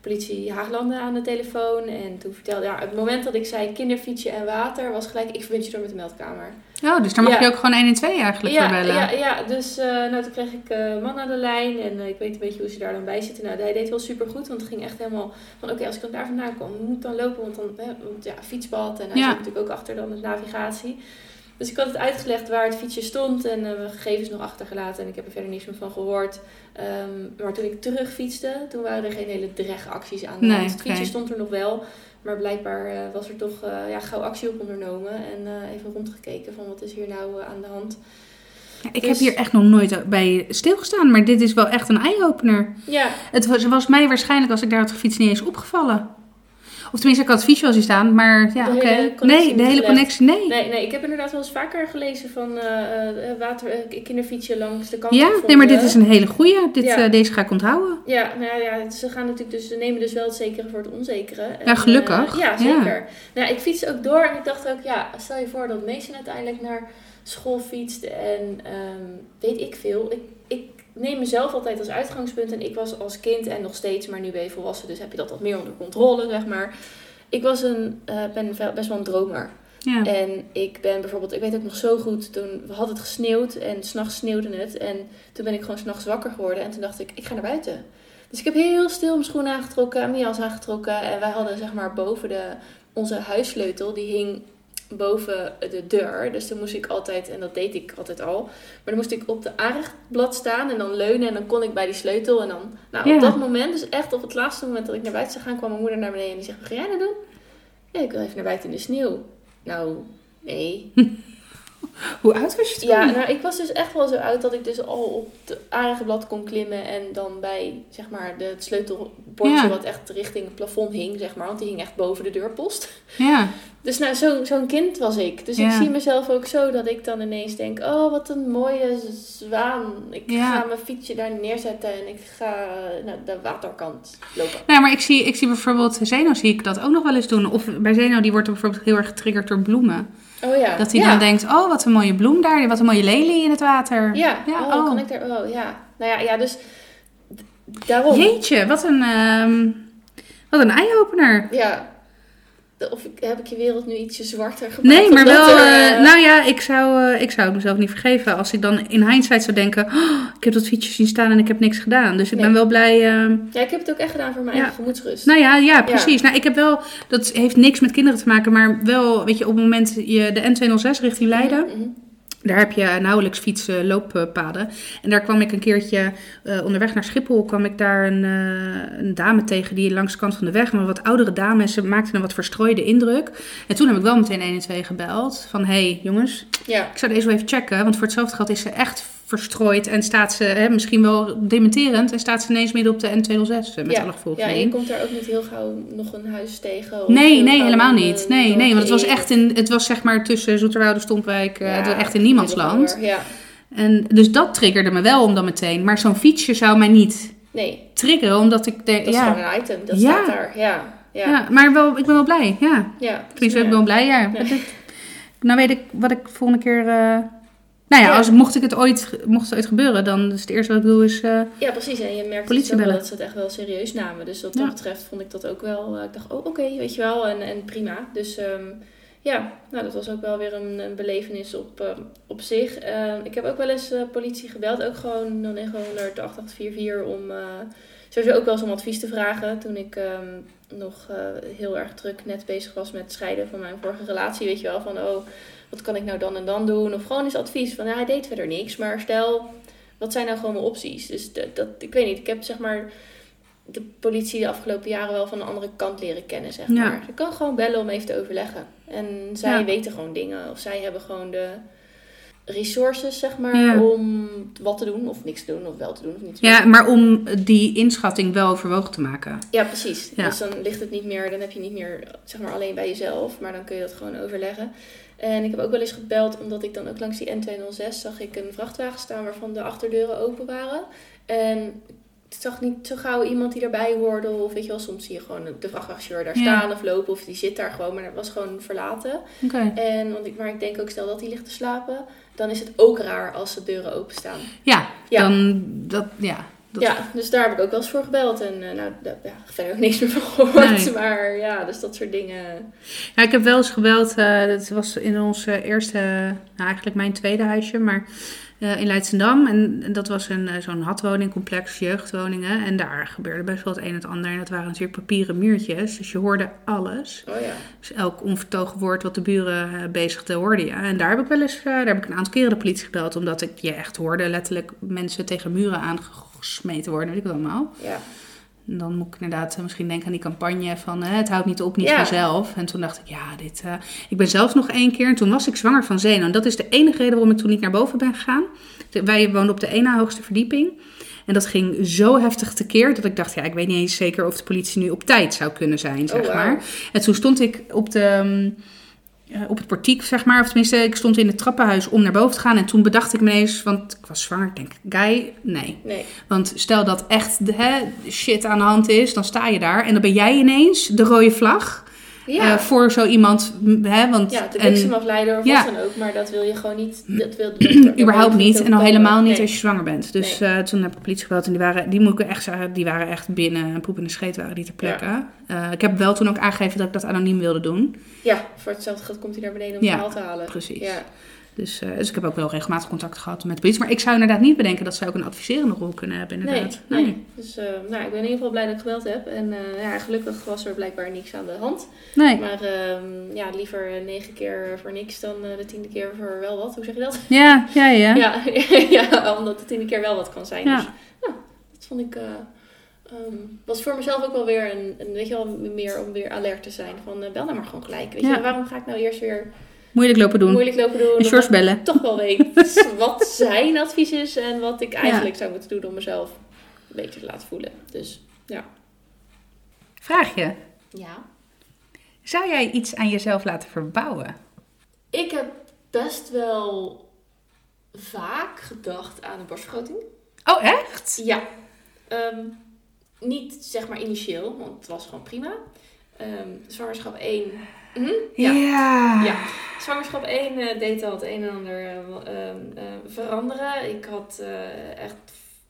politie Haaglanden aan de telefoon. En toen vertelde ja, het moment dat ik zei kinderfietsje en water, was gelijk, ik verbind je door met de meldkamer.
Oh, dus daar mag
Ja.
je ook gewoon 1 en 2 eigenlijk
ja,
voor bellen.
ja, ja, dus eh, nou, toen kreeg ik eh man aan de lijn en eh, ik weet een beetje hoe ze daar dan bij zitten. Nou, hij deed wel super goed, want het ging echt helemaal van oké, als ik dan daar vandaan kom, moet ik dan lopen, want dan, hè, want ja, fietspad en hij zit natuurlijk ook achter dan met navigatie. Dus ik had het uitgelegd waar het fietsje stond en eh, mijn gegevens nog achtergelaten en ik heb er verder niks meer van gehoord. Ehm, maar toen ik terugfietste, toen waren er geen hele dregacties aan de
Nee,
hand. Het fietsje stond er nog wel, maar blijkbaar eh, was er toch eh, ja, gauw actie op ondernomen en even rondgekeken van wat is hier nou aan de hand.
Ik
Dus-
heb hier echt nog nooit bij stilgestaan, maar dit is wel echt een eye-opener.
Ja,
Het was, was mij waarschijnlijk, als ik daar had gefietst, niet eens opgevallen. Of tenminste, ik had het fietsje wel zien staan, maar ja, oké. Nee, de hele connectie, nee.
Nee, nee, ik heb inderdaad wel eens vaker gelezen van eh, water, eh, kinderfietsje langs de kant.
Ja, nee, maar dit is een hele goeie. Dit,
Ja.
deze ga ik onthouden.
Ja, nou ja, ze gaan natuurlijk dus, ze nemen dus wel het zekere voor het onzekere. En,
Ja, gelukkig.
ja,
Ja.
zeker. Nou, ja, ik fiets ook door en ik dacht ook, ja, stel je voor dat Mason uiteindelijk naar school fietst en ehm, weet ik veel. Ik neem mezelf altijd als uitgangspunt en ik was als kind en nog steeds, maar nu ben je volwassen, dus heb je dat wat meer onder controle, zeg maar. Ik was een, eh, ben best wel een dromer.
Ja.
En ik ben bijvoorbeeld, ik weet ook nog zo goed, toen had het gesneeuwd en s'nachts sneeuwde het. En toen ben ik gewoon s'nachts wakker geworden en toen dacht ik, ik ga naar buiten. Dus ik heb heel stil mijn schoenen aangetrokken en mijn jas aangetrokken. En wij hadden zeg maar boven de, onze huissleutel, die hing boven de deur. Dus dan moest ik altijd, en dat deed ik altijd al, maar dan moest ik op de aanrechtblad staan en dan leunen en dan kon ik bij die sleutel. En dan, nou
Ja.
op dat moment, dus echt op het laatste moment dat ik naar buiten zou gaan, kwam mijn moeder naar beneden en die zegt, wat ga jij nou doen? Ja, ik wil even naar buiten in de sneeuw. Nou, nee.
Hoe oud was je toen?
Ja, nou, ik was dus echt wel zo oud dat ik dus al op het aardeblad kon klimmen. En dan bij, zeg maar, de, het sleutelbordje
Ja.
wat echt richting het plafond hing, zeg maar. Want die hing echt boven de deurpost.
Ja.
Dus nou, zo- zo'n kind was ik. Dus ik zie mezelf ook zo dat ik dan ineens denk... Oh, wat een mooie zwaan. Ik
Ja.
ga mijn fietsje daar neerzetten en ik ga naar de waterkant lopen.
Nou, maar ik zie, ik zie bijvoorbeeld Zeno zie ik dat ook nog wel eens doen. Of bij Zeno, die wordt er bijvoorbeeld heel erg getriggerd door bloemen.
Oh ja.
Dat hij
ja.
dan denkt, oh, wat een mooie bloem daar. Wat een mooie lelie in het water.
Ja,
Ja,
oh,
oh.
kan ik daar... Oh, ja. Nou ja, ja dus... Daarom.
Jeetje, wat een, ehm, wat een eye-opener.
Ja. Of heb ik je wereld nu ietsje zwarter gemaakt?
Nee, maar wel,
er,
eh,
eh,
nou ja, ik zou, eh, ik zou het mezelf niet vergeven als ik dan in hindsight zou denken, oh, ik heb dat fietsje zien staan en ik heb niks gedaan. Dus ik
Nee.
ben wel blij, ehm,
Ja, ik heb het ook echt gedaan voor mijn
Ja.
eigen gemoedsrust.
Nou ja, ja, precies. Nou, ik heb wel, dat heeft niks met kinderen te maken, maar wel, weet je, op het moment je de N206 richting Leiden,
Mhm.
Daar heb je nauwelijks fietsen, looppaden. En daar kwam ik een keertje eh, onderweg naar Schiphol, kwam ik daar een, eh, een dame tegen die langs de kant van de weg, maar een wat oudere dame, en ze maakte een wat verstrooide indruk. En toen heb ik wel meteen 1 en 2 gebeld, van hé hey, jongens,
Ja.
ik zou deze wel even checken, want voor hetzelfde geld is ze echt verstrooid en staat ze, hè, misschien wel dementerend, en staat ze ineens midden op de N206 eh, met
ja.
alle gevolgen.
Ja, je komt daar ook niet heel gauw nog een huis tegen. of
Nee, nee, helemaal niet.
eh,
Nee, nee, want het was echt in, het was zeg maar tussen Zoeterwoude, Stompwijk, eh, het was echt in niemandsland.
Ja,
En dus dat triggerde me wel om dan meteen. Maar zo'n fietsje zou mij niet
nee,
triggeren, omdat ik denk,
dat is
ja,
gewoon een item. Dat
Ja.
staat daar. Ja, ja,
ja.
ja.
maar wel, ik ben wel blij, ja. Tenminste, ik ben wel blij, ja.
Ja.
Nou weet ik wat ik volgende keer... nou ja. Als, mocht, ik het ooit, mocht het ooit gebeuren, dan is het eerste wat ik doe is... eh,
Ja, precies. En je merkt wel dat ze het echt wel serieus namen. Dus wat
Ja.
dat betreft vond ik dat ook wel... eh, ik dacht, oh, oké, weet je wel. En, en prima. Dus ehm, ja, nou, dat was ook wel weer een, een belevenis op, ehm, op zich. Ehm, ik heb ook wel eens eh, politie gebeld. Ook gewoon 0900 8844 om... eh, sowieso ook wel eens om advies te vragen. Toen ik ehm, nog eh, heel erg druk net bezig was met scheiden van mijn vorige relatie. Weet je wel, van oh, wat kan ik nou dan en dan doen? Of gewoon eens advies van, ja, hij deed verder niks. Maar stel, wat zijn nou gewoon mijn opties? Dus dat, dat, ik weet niet, ik heb zeg maar de politie de afgelopen jaren wel van een andere kant leren kennen, zeg
Ja.
maar. Je kan gewoon bellen om even te overleggen. En zij
Ja.
weten gewoon dingen. Of zij hebben gewoon de resources, zeg maar,
Ja.
om wat te doen of niks te doen of wel te doen of niet te doen.
Ja, maar om die inschatting wel overwogen te maken.
Ja, precies.
Ja.
Dus dan ligt het niet meer, dan heb je niet meer zeg maar alleen bij jezelf, maar dan kun je dat gewoon overleggen. En ik heb ook wel eens gebeld, omdat ik dan ook langs die N206 zag ik een vrachtwagen staan waarvan de achterdeuren open waren. En ik zag niet zo gauw iemand die erbij hoorde, of weet je wel, soms zie je gewoon de vrachtwagenchauffeur daar
Ja.
staan of lopen, of die zit daar gewoon, maar dat was gewoon verlaten. En, want ik, maar ik denk ook, stel dat hij ligt te slapen, dan is het ook raar als de deuren openstaan.
Ja,
Ja.
dan dat, ja. Dat,
Ja, dus daar heb ik ook wel eens voor gebeld. En eh, nou, daar ja, verder ook niks meer van gehoord.
Nee.
Maar ja, dus dat soort dingen.
Ja, ik heb wel eens gebeld. eh dat was in ons eh, eerste, nou eigenlijk mijn tweede huisje, maar eh, in Leidschendam. En dat was een, eh, zo'n hatwoningcomplex, jeugdwoningen. En daar gebeurde best wel het een en het ander. En dat waren natuurlijk papieren muurtjes. Dus je hoorde alles.
Oh ja.
Dus elk onvertogen woord wat de buren eh, bezigde, hoorde je. En daar heb ik wel eens, eh, daar heb ik een aantal keren de politie gebeld. Omdat ik je echt hoorde letterlijk mensen tegen muren aangesmeten worden. Weet ik wat allemaal.
Ja.
En dan moet ik inderdaad eh, misschien denken aan die campagne van eh, het houdt niet op, niet
Ja.
vanzelf. En toen dacht ik, ja, dit... eh, Ik ben zelfs nog één keer, en toen was ik zwanger van zenuw. En dat is de enige reden waarom ik toen niet naar boven ben gegaan. Wij woonden op de ene hoogste verdieping. En dat ging zo heftig tekeer dat ik dacht, ja, ik weet niet eens zeker of de politie nu op tijd zou kunnen zijn, zeg
Oh,
maar. En toen stond ik op de... mm, op het portiek, zeg maar. Of tenminste, ik stond in het trappenhuis om naar boven te gaan. En toen bedacht ik me ineens, want ik was zwanger. Ik denk, Guy, nee.
Nee.
Want stel dat echt de hè, shit aan de hand is, dan sta je daar. En dan ben jij ineens de rode vlag
Ja.
eh, voor zo iemand. Hè, want,
ja, de
en,
bliksemafleider of
Ja.
wat dan ook. Maar dat wil je gewoon niet. Dat wil, dat
überhaupt niet. En al helemaal niet
Nee.
als je zwanger bent. Dus eh, toen heb ik de politie gebeld. En die waren, die moet ik echt zeggen, die waren echt binnen. Poep in de scheet waren die ter plekke. Eh, ik heb wel toen ook aangegeven dat ik dat anoniem wilde doen.
Ja, voor hetzelfde geld komt hij naar beneden om het verhaal te halen.
precies.
Ja.
Dus, eh, dus ik heb ook wel regelmatig contact gehad met de politie. Maar ik zou inderdaad niet bedenken dat zij ook een adviserende rol kunnen hebben.
Nee,
Inderdaad.
nee. Dus eh, nou, ik ben in ieder geval blij dat ik gebeld heb. En eh, ja, gelukkig was er blijkbaar niks aan de hand.
nee.
Maar ehm, ja, liever negen keer voor niks dan de tiende keer voor wel wat. Hoe zeg je dat?
Ja, ja, ja.
Ja, ja omdat de tiende keer wel wat kan zijn.
Ja.
Dus ja, dat vond ik... ehm, was voor mezelf ook wel weer een, een, weet je wel, meer om weer alert te zijn. Van bel nou maar gewoon gelijk. Weet
Ja.
je, waarom ga ik nou eerst weer
Moeilijk lopen doen.
moeilijk lopen doen?
En
ik
bellen.
toch wel weet wat zijn advies is en wat ik eigenlijk zou moeten doen om mezelf een beetje te laten voelen. Dus ja.
Vraag je.
Ja.
Zou jij iets aan jezelf laten verbouwen?
Ik heb best wel vaak gedacht aan een borstvergroting.
Oh, echt?
Ja. Ehm, niet zeg maar initieel, want het was gewoon prima. Ehm, zwangerschap 1. Mhm, ja.
Ja.
Ja. Zwangerschap 1 eh, deed al het een en ander eh, ehm, eh, veranderen. Ik had eh, echt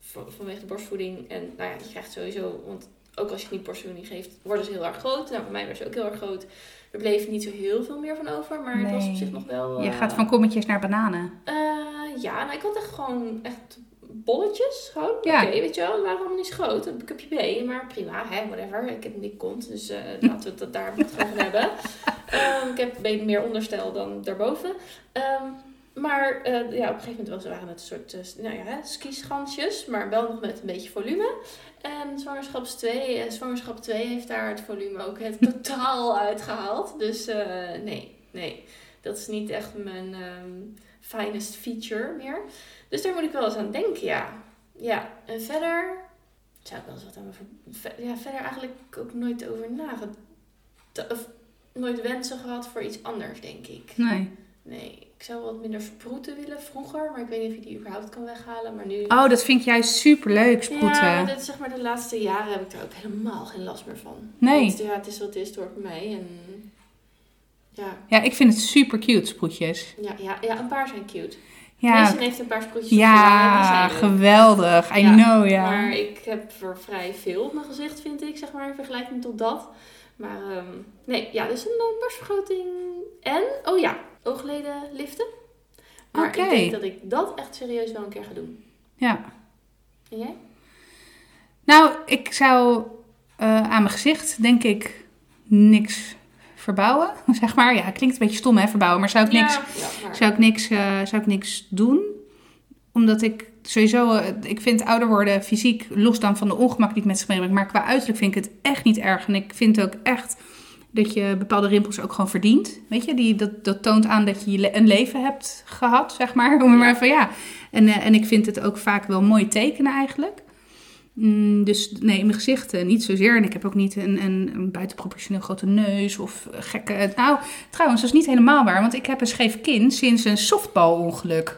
v- vanwege de borstvoeding en nou ja, je krijgt sowieso, want ook als je niet borstvoeding geeft, worden ze heel erg groot. Nou, voor mij was ze ook heel erg groot. Er bleef niet zo heel veel meer van over, maar het was op zich nog wel...
Je gaat van kommetjes naar bananen.
eh, ja, nou, ik had echt gewoon echt bolletjes. Gewoon.
Ja.
Oké, weet je wel, waren allemaal niet groot. Een cupje B, maar prima, hè, whatever. Ik heb een dik kont, dus eh, laten we het dat daar gewoon van hebben. Ehm, ik heb meer onderstel dan daarboven. Ehm, maar eh, ja, op een gegeven moment was, waren het een soort eh, nou ja, maar wel nog met een beetje volume. En zwangerschaps 2, eh, zwangerschap 2 heeft daar het volume ook het totaal uitgehaald. Dus nee, nee, dat is niet echt mijn ehm, finest feature meer. Dus daar moet ik wel eens aan denken, ja. Ja, en verder zou ik wel eens wat aan me ver- Ja, verder eigenlijk ook nooit over nagedacht. Of nooit wensen gehad voor iets anders, denk ik.
Nee.
Nee, ik zou wat minder sproeten willen vroeger, maar ik weet niet of je die überhaupt kan weghalen. Maar nu.
Oh, dat vind ik juist super leuk, sproeten.
Ja, dit, zeg maar de laatste jaren heb ik daar ook helemaal geen last meer van.
Nee.
Want, ja, het is wat het is, bij mij. En ja,
Ja, ik vind het super cute, sproetjes.
ja, ja, ja, een paar zijn cute.
Ja,
Mason heeft een paar sproetjes
ja geweldig. I
Ja,
know, ja.
Maar ik heb er vrij veel op mijn gezicht, vind ik, zeg maar, in vergelijking tot dat. Maar ehm, nee, ja, dus een eh, borstvergroting en, oh ja, oogleden liften. Maar ik denk dat ik dat echt serieus wel een keer ga doen.
ja.
En jij?
Nou, ik zou eh, aan mijn gezicht, denk ik, niks verbouwen, zeg maar. Ja, klinkt een beetje stom, hè, verbouwen. Maar zou ik niks,
Ja, ja, maar-
zou ik niks, eh, zou ik niks doen? Omdat ik sowieso, eh, ik vind ouder worden fysiek, los dan van de ongemak die ik met zich meebreng. Maar qua uiterlijk vind ik het echt niet erg. En ik vind ook echt Dat je bepaalde rimpels ook gewoon verdient. Weet je, die, dat, dat toont aan dat je een leven hebt gehad, zeg maar. Om maar van ja. En, eh, en ik vind het ook vaak wel mooi tekenen eigenlijk. Mm, dus nee, in mijn gezicht eh, niet zozeer. En ik heb ook niet een, een, een buitenproportioneel grote neus of eh, gekke... Nou, trouwens, dat is niet helemaal waar. Want ik heb een scheef kin sinds een softballongeluk.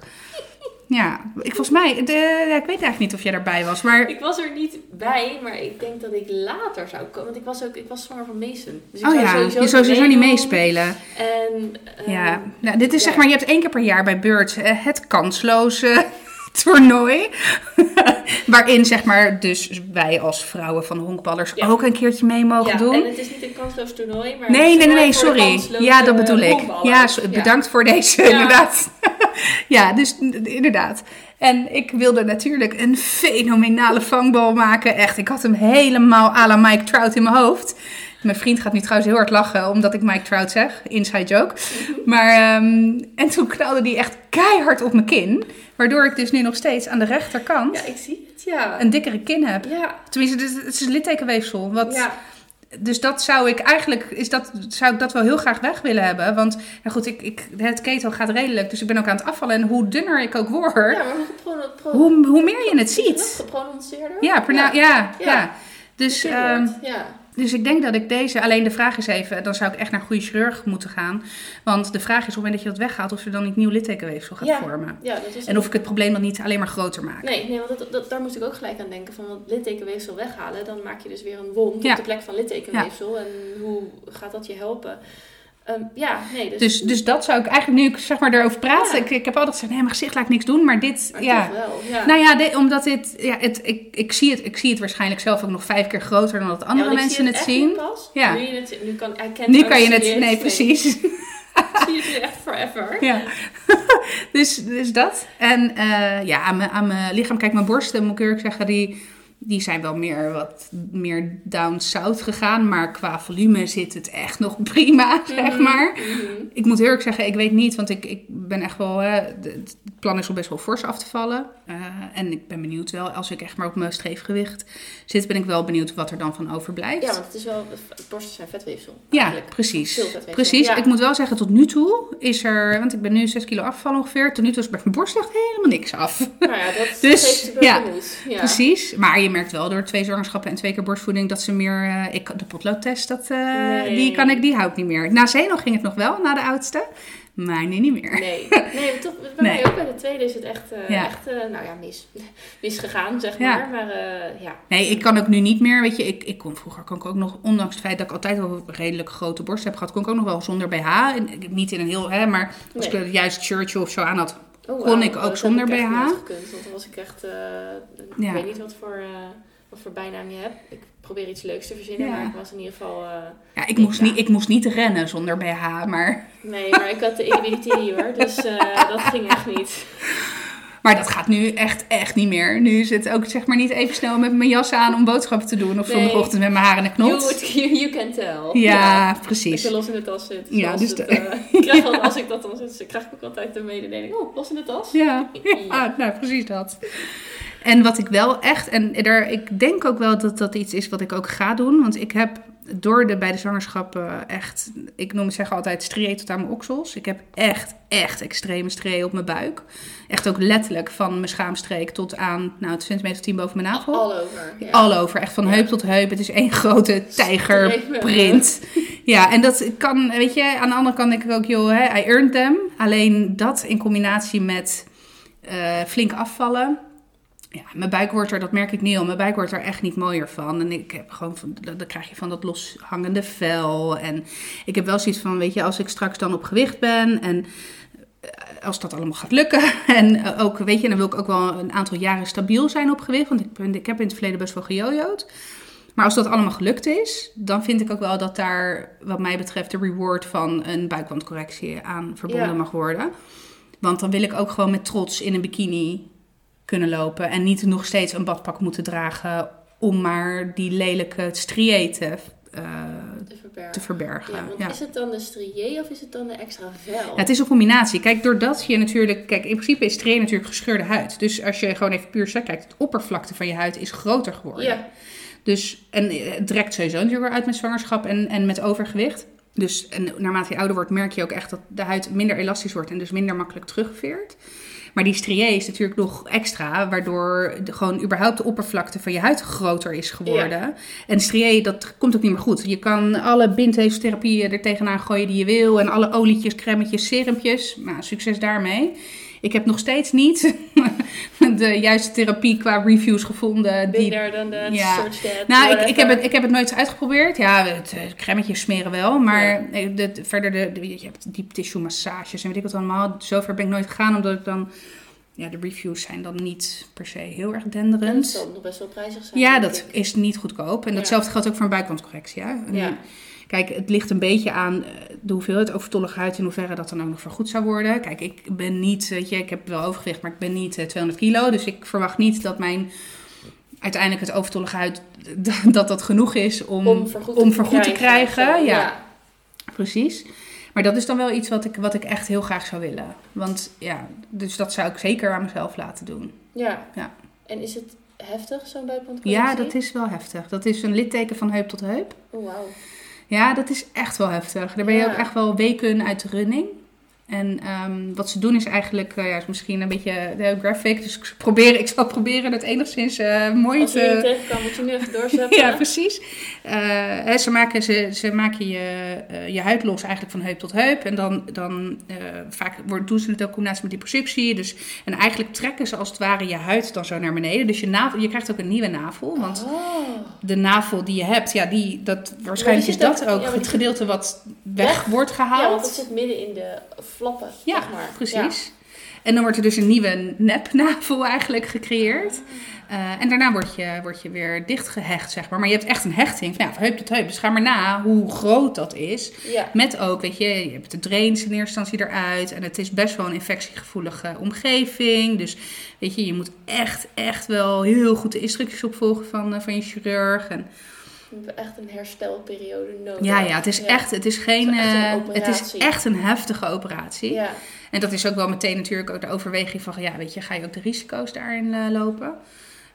Ja, ik, volgens mij... De, ja, ik weet eigenlijk niet of jij daarbij was, maar...
Ik was er niet bij, maar ik denk dat ik later zou komen. Want ik was ook ik was zwanger van Mason. Dus ik
Oh
zou
ja,
sowieso
je zou sowieso niet meespelen.
En, ehm,
Ja, nou, dit is
ja.
zeg maar, je hebt één keer per jaar bij Beurt eh, het kansloze toernooi. Waarin zeg maar dus wij als vrouwen van honkballers
Ja.
ook een keertje mee mogen
ja,
doen.
en het is niet een kansloos toernooi, maar...
Nee, nee, nee, sorry. Ja, dat bedoel ik. Ja, so- bedankt voor deze,
Ja.
inderdaad. ja, dus inderdaad. En ik wilde natuurlijk een fenomenale vangbal maken. Echt, ik had hem helemaal à la Mike Trout in mijn hoofd. Mijn vriend gaat nu trouwens heel hard lachen omdat ik Mike Trout zeg. Inside joke. Maar, ehm, en toen knalde die echt keihard op mijn kin. Waardoor ik dus nu nog steeds aan de rechterkant
Ja, ik zie het, ja.
een dikkere kin heb.
Ja,
Tenminste, het is, het is een littekenweefsel. Wat,
ja.
dus dat zou ik eigenlijk, is dat, zou ik dat wel heel graag weg willen hebben. Want ja goed, ik, ik, het keto gaat redelijk, dus ik ben ook aan het afvallen. En hoe dunner ik ook word,
Ja, maar
hoe, hoe meer je het ziet.
Geprononceerder?
Ja, na- ja, ja.
Ja.
Dus, ehm,
ja.
Dus ik denk dat ik deze, alleen de vraag is even, dan zou ik echt naar een goede chirurg moeten gaan. Want de vraag is op het moment dat je dat weghaalt, of er dan niet nieuw littekenweefsel gaat
Ja.
vormen.
Ja, dat was
En of ik het probleem dan niet alleen maar groter maak.
Nee, nee want dat, dat, daar moest ik ook gelijk aan denken. Van wat littekenweefsel weghalen, dan maak je dus weer een wond
Ja.
op de plek van littekenweefsel. En hoe gaat dat je helpen? Ehm, ja, nee, dus,
Dus, dus dat zou ik eigenlijk, nu ik zeg maar erover praat,
Ja.
ik, ik heb altijd gezegd, nee, mijn gezicht laat ik niks doen, maar dit,
maar
ja.
wel. Ja.
Nou ja, dit- omdat dit, ja, het, ik, ik, zie het, ik zie het waarschijnlijk zelf ook nog vijf keer groter dan dat andere mensen het, zien.
Pas.
Ja.
Nu, je het, nu kan,
Nu je het, nee, precies.
Zie het echt forever.
Ja. dus, dus dat. En eh, ja, aan mijn, aan mijn lichaam, kijk, mijn borsten, moet ik eerlijk zeggen, die, die zijn wel meer wat meer down south gegaan. Maar qua volume zit het echt nog prima, zeg
Mhm,
maar.
mhm.
Ik moet eerlijk zeggen, ik weet niet, want ik, ik ben echt wel. Hè, het plan is om best wel fors af te vallen. Eh, en ik ben benieuwd wel, als ik echt maar op mijn streefgewicht zit, ben ik wel benieuwd wat er dan van overblijft.
Ja, want het is wel, borsten zijn vetweefsel.
Ja,
eigenlijk.
precies.
Veel vetweefsel.
Precies.
Ja.
Ik moet wel zeggen, tot nu toe is er, want ik ben nu 6 kilo afgevallen ongeveer. Tot nu toe is bij mijn borst echt helemaal niks af.
Nou ja, dat
Dus,
geeft
ja.
Ja.
Precies. Maar je merkt wel door twee zwangerschappen en twee keer borstvoeding dat ze meer. eh, ik, de potloodtest, dat, eh,
Nee.
die kan ik, die hou ik niet meer. Na Zeno ging het nog wel, na de oudste. Maar nu niet meer.
Nee, nee toch, bij
Nee.
mij ook bij de tweede is het echt, eh,
Ja.
echt nou ja, mis, misgegaan, zeg
Ja.
maar. Maar ja.
Nee, ik kan ook nu niet meer. Weet je, ik, ik kon vroeger kon ik ook nog, ondanks het feit dat ik altijd wel een redelijk grote borst heb gehad, kon ik ook nog wel zonder BH. En, ik- niet in een heel, hè, maar als
Nee.
ik er juist shirtje of zo aan had,
Oh,
Kon ik ook
dat heb
zonder BH?
gekund, want dan was ik echt, eh, ik weet niet wat voor, eh, wat voor bijnaam je hebt. Ik probeer iets leuks te verzinnen,
Ja.
maar ik was in ieder geval, eh,
ja, ik moest. Niet, ik moest niet rennen zonder BH, maar,
nee, maar ik had de inhibitie hoor, dus dat ging echt niet.
Maar dat gaat nu echt, echt niet meer. Nu het ook zeg maar niet even snel met mijn jas aan om boodschappen te doen of
Nee.
zondagochtend met mijn haar in de knot.
you, you can tell.
Ja, precies.
je los in de tas zit.
Ja, dus
het,
de-
eh, ik krijg al, als ik dat dan zit, krijg ik ook altijd de mededeling. Oh, los in de tas?
Ja, ja nou precies dat. En wat ik wel echt, en er, ik denk ook wel dat dat iets is wat ik ook ga doen. Want ik heb door de beide zwangerschappen echt, ik noem het zeggen altijd strië tot aan mijn oksels. Ik heb echt, echt extreme strië op mijn buik. Echt ook letterlijk van mijn schaamstreek tot aan, nou, het centimeter tien boven mijn navel.
All over. Ja.
All over, echt van heup tot heup. Het is één grote tijgerprint. Ja, en dat kan, weet je, aan de andere kant denk ik ook, joh, hè, I earned them. Alleen dat in combinatie met eh, flink afvallen. Ja, mijn buik wordt er, dat merk ik niet al, mijn buik wordt er echt niet mooier van. En ik heb gewoon, van, dan krijg je van dat loshangende vel. En ik heb wel zoiets van, weet je, als ik straks dan op gewicht ben en eh, als dat allemaal gaat lukken. En eh, ook, weet je, dan wil ik ook wel een aantal jaren stabiel zijn op gewicht. Want ik, ben, ik heb in het verleden best wel gejojoed. Maar als dat allemaal gelukt is, dan vind ik ook wel dat daar, wat mij betreft, de reward van een buikwandcorrectie aan verbonden
Ja.
mag worden. Want dan wil ik ook gewoon met trots in een bikini kunnen lopen. En niet nog steeds een badpak moeten dragen om maar die lelijke strië te, eh,
Te verbergen.
te verbergen.
Ja, want
Ja.
is het dan de strié of is het dan de extra vel?
Ja, het is een combinatie. Kijk, doordat je natuurlijk... Kijk, in principe is strië natuurlijk gescheurde huid. Dus als je gewoon even puur zegt, kijkt, het oppervlakte van je huid is groter geworden.
Ja,
Dus, en het trekt sowieso natuurlijk weer uit met zwangerschap en, en met overgewicht. Dus en naarmate je ouder wordt, merk je ook echt dat de huid minder elastisch wordt en dus minder makkelijk terugveert. Maar die strié is natuurlijk nog extra, waardoor de, gewoon überhaupt de oppervlakte van je huid groter is geworden. En strié, dat komt ook niet meer goed. Je kan alle bindweefseltherapieën er tegenaan gooien die je wil. En alle olietjes, cremmetjes, serumpjes. Nou, succes daarmee. Ik heb nog steeds niet de juiste therapie qua reviews gevonden. Die,
done that,
Ja.
search that,
nou, ik, ik, heb het, ik heb het nooit uitgeprobeerd. Ja, het eh, cremmetjes smeren wel. Maar eh, de, verder, de, de- je hebt deep tissue massages en weet ik wat allemaal. Zover ben ik nooit gegaan, omdat ik dan... Ja, de reviews zijn dan niet per se heel erg
En dat
denderend.
zal nog best wel prijzig zijn.
Ja, dat
ik.
is niet goedkoop. En
Ja.
datzelfde geldt ook voor een buikwandcorrectie. En,
Ja.
Kijk, het ligt een beetje aan eh, de hoeveelheid overtollige huid in hoeverre dat dan ook nog vergoed zou worden. Kijk, ik ben niet, weet je, ik heb wel overgewicht, maar ik ben niet eh, 200 kilo. Dus ik verwacht niet dat mijn uiteindelijk het overtollige huid, dat dat genoeg is om,
om vergoed,
om vergoed te krijgen.
zo.
ja, precies. Maar dat is dan wel iets wat ik, wat ik echt heel graag zou willen. Want ja, dus dat zou ik zeker aan mezelf laten doen.
Ja.
Ja.
En is het heftig, zo'n buitenbandcorrectie?
Ja, dat is wel heftig. Dat is een litteken van heup tot heup.
Oh, wauw.
Ja, dat is echt wel heftig. Daar ben je
Ja.
ook echt wel weken uit de running. En ehm, wat ze doen is eigenlijk, eh, ja, is misschien een beetje de graphic. Dus ik, probeer, ik zal proberen het enigszins eh, mooi
Als je er
te...
tegen kan, moet je nu even doorzetten.
Ja, precies. Eh, hè, ze, maken, ze, ze maken je, eh, je huid los eigenlijk van heup tot heup. En dan, dan eh, vaak wordt, doen ze het ook in combinatie met liposuctie. Dus, en eigenlijk trekken ze als het ware je huid dan zo naar beneden. Dus je, navel, je krijgt ook een nieuwe navel. Want
Oh.
de navel die je hebt, ja, die, dat, waarschijnlijk
die
is dat
ook-
ook
ja, die
het gedeelte wat weg,
Weg?
wordt
Ja, want
gehaald.
het zit midden in de flappen,
Ja,
zeg maar.
precies. En dan wordt er dus een nieuwe nepnavel eigenlijk gecreëerd. Eh, en daarna word je, word je weer dichtgehecht, zeg maar. Maar je hebt echt een hechting van, ja, van heup tot heup. Dus ga maar na hoe groot dat is.
Ja.
Met ook, weet je, je hebt de drains in eerste instantie eruit. En het is best wel een infectiegevoelige omgeving. Dus weet je, je moet echt, echt wel heel goed de instructies opvolgen van, eh, van je chirurg. En
We hebben echt een herstelperiode nodig.
ja, ja, het is echt, het is geen,
Het is echt een
eh, het is
operatie.
echt een heftige operatie.
Ja.
En dat is ook wel meteen natuurlijk ook de overweging van, ja, weet je, ga je ook de risico's daarin eh, lopen?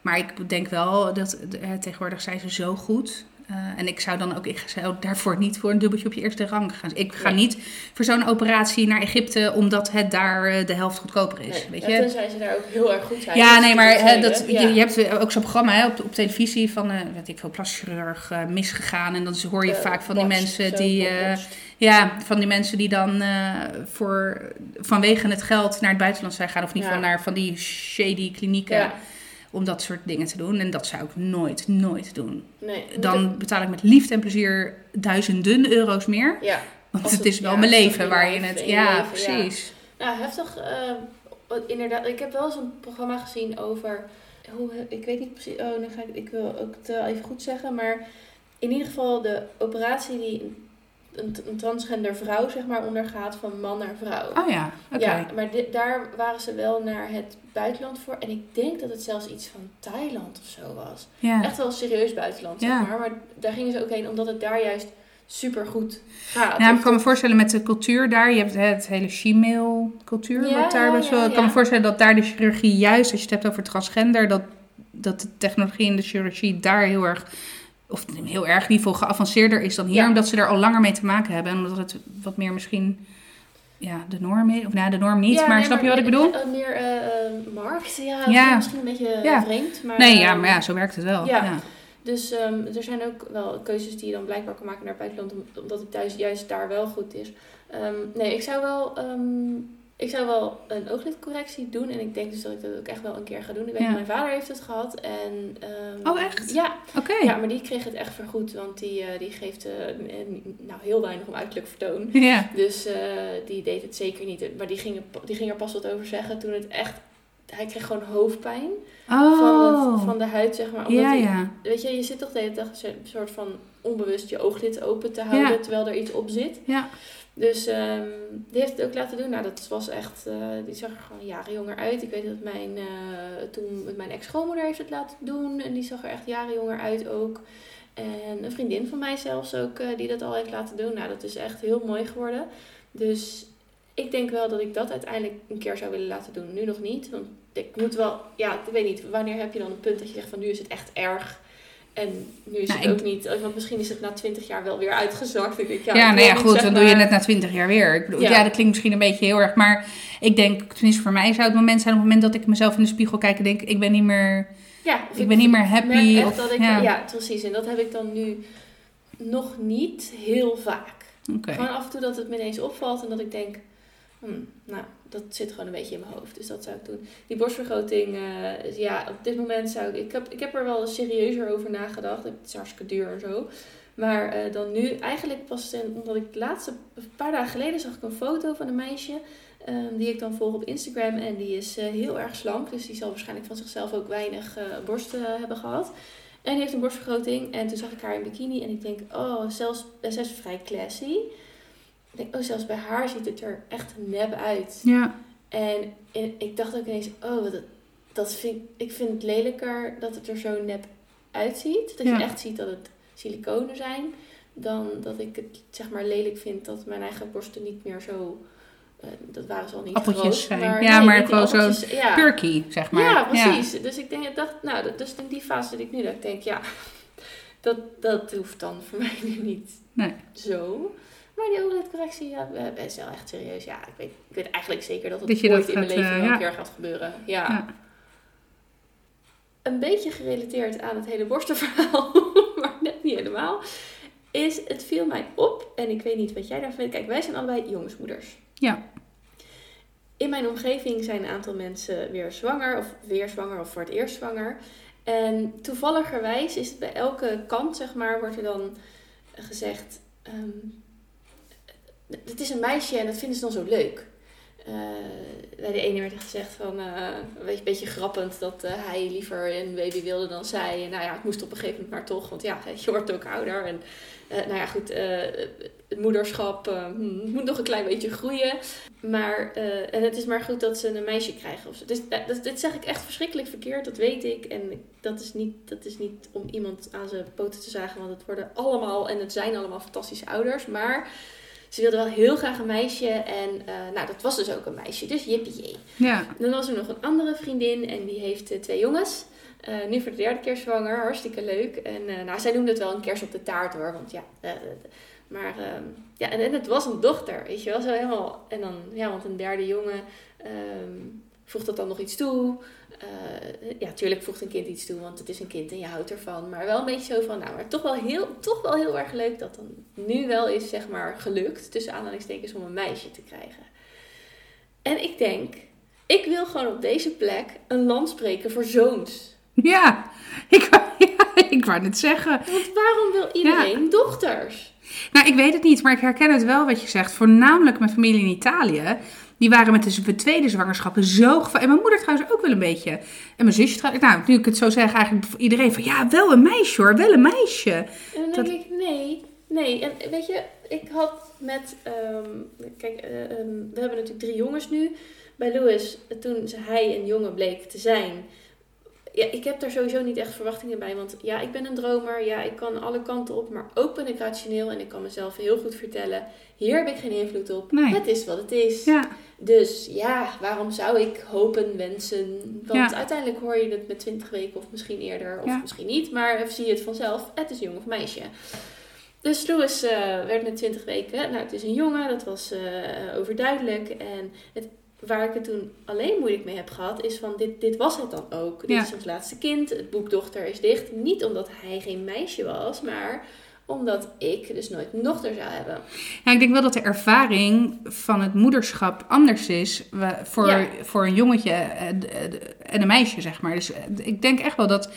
Maar ik denk wel dat eh, tegenwoordig zijn ze zo goed. Eh, en ik zou dan ook, ik zou daarvoor niet voor een dubbeltje op je eerste rang gaan. Ik ga
Nee.
niet voor zo'n operatie naar Egypte omdat het daar eh, de helft goedkoper is.
Nee,
weet
ja,
je?
tenzij ze daar ook heel erg goed zijn.
Ja, nee, maar dat,
tweede.
je, hebt ook zo'n programma hè, op, op televisie van, eh weet ik veel, plaschirurg eh, misgegaan. En dan hoor je
Eh,
vaak van die mensen die... eh, ja, van die mensen die dan eh, voor, vanwege het geld naar het buitenland zijn gaan. Of in ieder
Ja.
geval naar van die shady klinieken.
Ja,
Om dat soort dingen te doen. En dat zou ik nooit, nooit doen.
nee.
Dan betaal ik met liefde en plezier duizenden euro's meer.
Ja,
Want het
het-
is wel
ja,
mijn leven
in
waar
je
je
leven-
het...
in
Ja,
leven, ja.
precies.
nou heftig. wat inderdaad, ik heb wel eens een programma gezien over... Hoe, ik weet niet precies... Oh, nu ga ik... Ik wil ook het even goed zeggen. Maar in ieder geval de operatie die een, een transgender vrouw zeg maar ondergaat van man naar vrouw.
Oh ja, oké.
Ja, maar daar waren ze wel naar het buitenland voor. En ik denk dat het zelfs iets van Thailand of zo was.
Ja.
Echt wel serieus buitenland, zeg
Ja.
maar. Maar daar gingen ze ook heen omdat het daar juist super goed gaat.
Ja, ik kan me voorstellen met de cultuur daar. Je hebt het hele she-male cultuur.
Ja,
wat daar best wel, Ik kan me voorstellen dat daar de chirurgie juist, als je het hebt over transgender, dat, dat de technologie en de chirurgie daar heel erg, of heel erg geval geavanceerder is dan hier.
Ja.
Omdat ze er al langer mee te maken hebben. En omdat het wat meer misschien ja, de norm is. Of nou, de norm niet.
Ja,
maar
nee,
snap je wat ik bedoel?
eh, Meer eh, eh, markt, ja,
Ja.
Misschien een beetje vreemd. Maar,
Nee, ja,
ehm,
maar ja, zo werkt het wel.
ja. Dus ehm, er zijn ook wel keuzes die je dan blijkbaar kan maken naar het buitenland, om- omdat het thuis juist daar wel goed is. Ehm, nee, ik zou wel, ik zou wel een ooglidcorrectie doen en ik denk dus dat ik dat ook echt wel een keer ga doen. Ik weet
Ja.
mijn vader heeft het gehad en... ehm,
Oh, echt?
Ja,
Oké.
ja, maar die kreeg het echt vergoed, want die, eh, die geeft n- nou, heel weinig om uiterlijk vertoon.
Ja.
Dus eh, die deed het zeker niet. Maar die ging, er, die ging er pas wat over zeggen toen het echt... Hij kreeg gewoon hoofdpijn van,
Oh.
het, van de huid, zeg maar. Omdat
ja,
hij-
ja.
Weet je, je zit toch de hele dag een soort van onbewust je ooglid open te houden
Ja.
terwijl er iets op zit.
Ja.
Dus ehm, die heeft het ook laten doen. Nou, dat was echt, eh, die zag er gewoon jaren jonger uit. Ik weet dat mijn, eh, toen met mijn ex-schoonmoeder heeft het laten doen. En die zag er echt jaren jonger uit ook. En een vriendin van mij zelfs ook, eh, die dat al heeft laten doen. Nou, dat is echt heel mooi geworden. Dus ik denk wel dat ik dat uiteindelijk een keer zou willen laten doen. Nu nog niet, want ik moet wel, ja, ik weet niet, wanneer heb je dan een punt dat je zegt van nu is het echt erg. En nu is
Nou,
het
ik-
ook niet, want misschien is het na 20 jaar wel weer uitgezakt. Ik denk, ja,
Ja, nou ja, goed, dan doe je het na twintig jaar weer. Ik bedoel, ja.
Ja.
dat klinkt misschien een beetje heel erg, maar ik denk, tenminste voor mij zou het moment zijn op het moment dat ik mezelf in de spiegel kijk en denk, ik ben niet meer,
Ja,
ik ben niet meer happy. Of,
dat ik,
ja,
ja. precies. En dat heb ik dan nu nog niet heel vaak.
oké.
Gewoon af en toe dat het me ineens opvalt en dat ik denk, hmm, nou, dat zit gewoon een beetje in mijn hoofd. Dus dat zou ik doen. Die borstvergroting, eh, ja, op dit moment zou ik, ik heb, ik heb er wel serieuzer over nagedacht. Het is hartstikke duur en zo. Maar eh, dan nu, eigenlijk pas in, omdat ik de laatste, paar dagen geleden zag ik een foto van een meisje. ehm, die ik dan volg op Instagram. En die is eh, heel erg slank. Dus die zal waarschijnlijk van zichzelf ook weinig borsten hebben gehad. En die heeft een borstvergroting. En toen zag ik haar in bikini. En ik denk, oh, zelfs, zij vrij classy. Ik denk, oh, zelfs bij haar ziet het er echt nep uit.
Ja,
En ik dacht ook ineens, oh, dat, dat vind, ik vind het lelijker dat het er zo nep uitziet. Dat
Ja.
je echt ziet dat het siliconen zijn. Dan dat ik het zeg maar lelijk vind dat mijn eigen borsten niet meer zo... eh, dat waren ze al niet
Appeltjes
groot,
zijn.
Maar,
Ja,
nee,
maar gewoon
appeltjes, ja.
perky, zeg maar.
Ja, precies. Dus ik denk, ik dacht, nou, dat- dus in die fase zit ik nu dat ik denk, ja, dat, dat hoeft dan voor mij nu niet
Nee.
zo. Maar die ooglidcorrectie, ja, eh, is wel echt serieus. Ja, ik weet, ik weet eigenlijk zeker dat het
Dat
ooit
dat
in mijn leven
ja.
een keer gaat gebeuren. Ja.
Ja.
Een beetje gerelateerd aan het hele borstenverhaal, maar net niet helemaal, is het viel mij op, en ik weet niet wat jij daarvan vindt. Kijk, wij zijn allebei jongensmoeders.
Ja.
In mijn omgeving zijn een aantal mensen weer zwanger, of weer zwanger, of voor het eerst zwanger. En toevalligerwijs is het bij elke kant, zeg maar, wordt er dan gezegd: ehm, Het is een meisje en dat vinden ze dan zo leuk. Eh, bij de ene werd er gezegd van, eh, een beetje, grappend dat eh, hij liever een baby wilde dan zij. En nou ja, het moest op een gegeven moment maar toch, want ja, je wordt ook ouder. En nou ja, goed, het moederschap hmm, moet nog een klein beetje groeien. Maar, en het is maar goed dat ze een meisje krijgen. Of. Dus dit zeg ik echt verschrikkelijk verkeerd, dat weet ik. En dat is, niet, dat is niet om iemand aan zijn poten te zagen, want het worden allemaal, en het zijn allemaal fantastische ouders. Maar ze wilde wel heel graag een meisje en eh, nou, dat was dus ook een meisje. Dus jippie
Ja.
dan was er nog een andere vriendin en die heeft eh, twee jongens. Eh, nu voor de derde keer zwanger, hartstikke leuk. En nou, zij noemde het wel een kers op de taart hoor, want ja. maar ehm, ja, en, en het was een dochter, weet je wel, zo helemaal. En dan, ja, want een derde jongen ehm, voegt dat dan nog iets toe. Eh, ja, tuurlijk voegt een kind iets toe, want het is een kind en je houdt ervan. Maar wel een beetje zo van, nou, maar toch wel heel, toch wel heel erg leuk dat dan nu wel is, zeg maar, gelukt, tussen aanhalingstekens, om een meisje te krijgen. En ik denk, ik wil gewoon op deze plek een land spreken voor zoons.
Ja. Ik, ja, ik wou net zeggen.
Want waarom wil iedereen dochters?
Nou, ik weet het niet, maar ik herken het wel wat je zegt. Voornamelijk mijn familie in Italië. Die waren met de tweede zwangerschappen zo geval. En mijn moeder trouwens ook wel een beetje. En mijn zusje trouwens. Nou, nu ik het zo zeg, eigenlijk voor iedereen van ja, wel een meisje hoor, wel een meisje.
En dan
Dat-
denk ik, nee, nee. En weet je, ik had met, ehm, kijk, eh, ehm, we hebben natuurlijk drie jongens nu. Bij Louis, toen hij een jongen bleek te zijn, ja, ik heb daar sowieso niet echt verwachtingen bij. Want ja, ik ben een dromer, ja, ik kan alle kanten op, maar ook ben ik rationeel en ik kan mezelf heel goed vertellen, hier heb ik geen invloed op.
Nee.
Het is wat het is.
Ja,
Dus ja, waarom zou ik hopen, wensen? Want
Ja.
uiteindelijk hoor je het met 20 weken of misschien eerder, of
Ja.
misschien niet, maar zie je het vanzelf. Het is jong of meisje. Dus Louis eh, werd met 20 weken. Nou, het is een jongen, dat was eh, overduidelijk. En het, waar ik het toen alleen moeilijk mee heb gehad, is van dit, dit was het dan ook. Dit is ons laatste kind. Het boek Dochter is dicht. Niet omdat hij geen meisje was, maar omdat ik dus nooit een dochter zou hebben.
Ja, ik denk wel dat de ervaring van het moederschap anders is voor,
Ja.
voor een jongetje eh, d- en een meisje, zeg maar. Dus eh, ik denk echt wel dat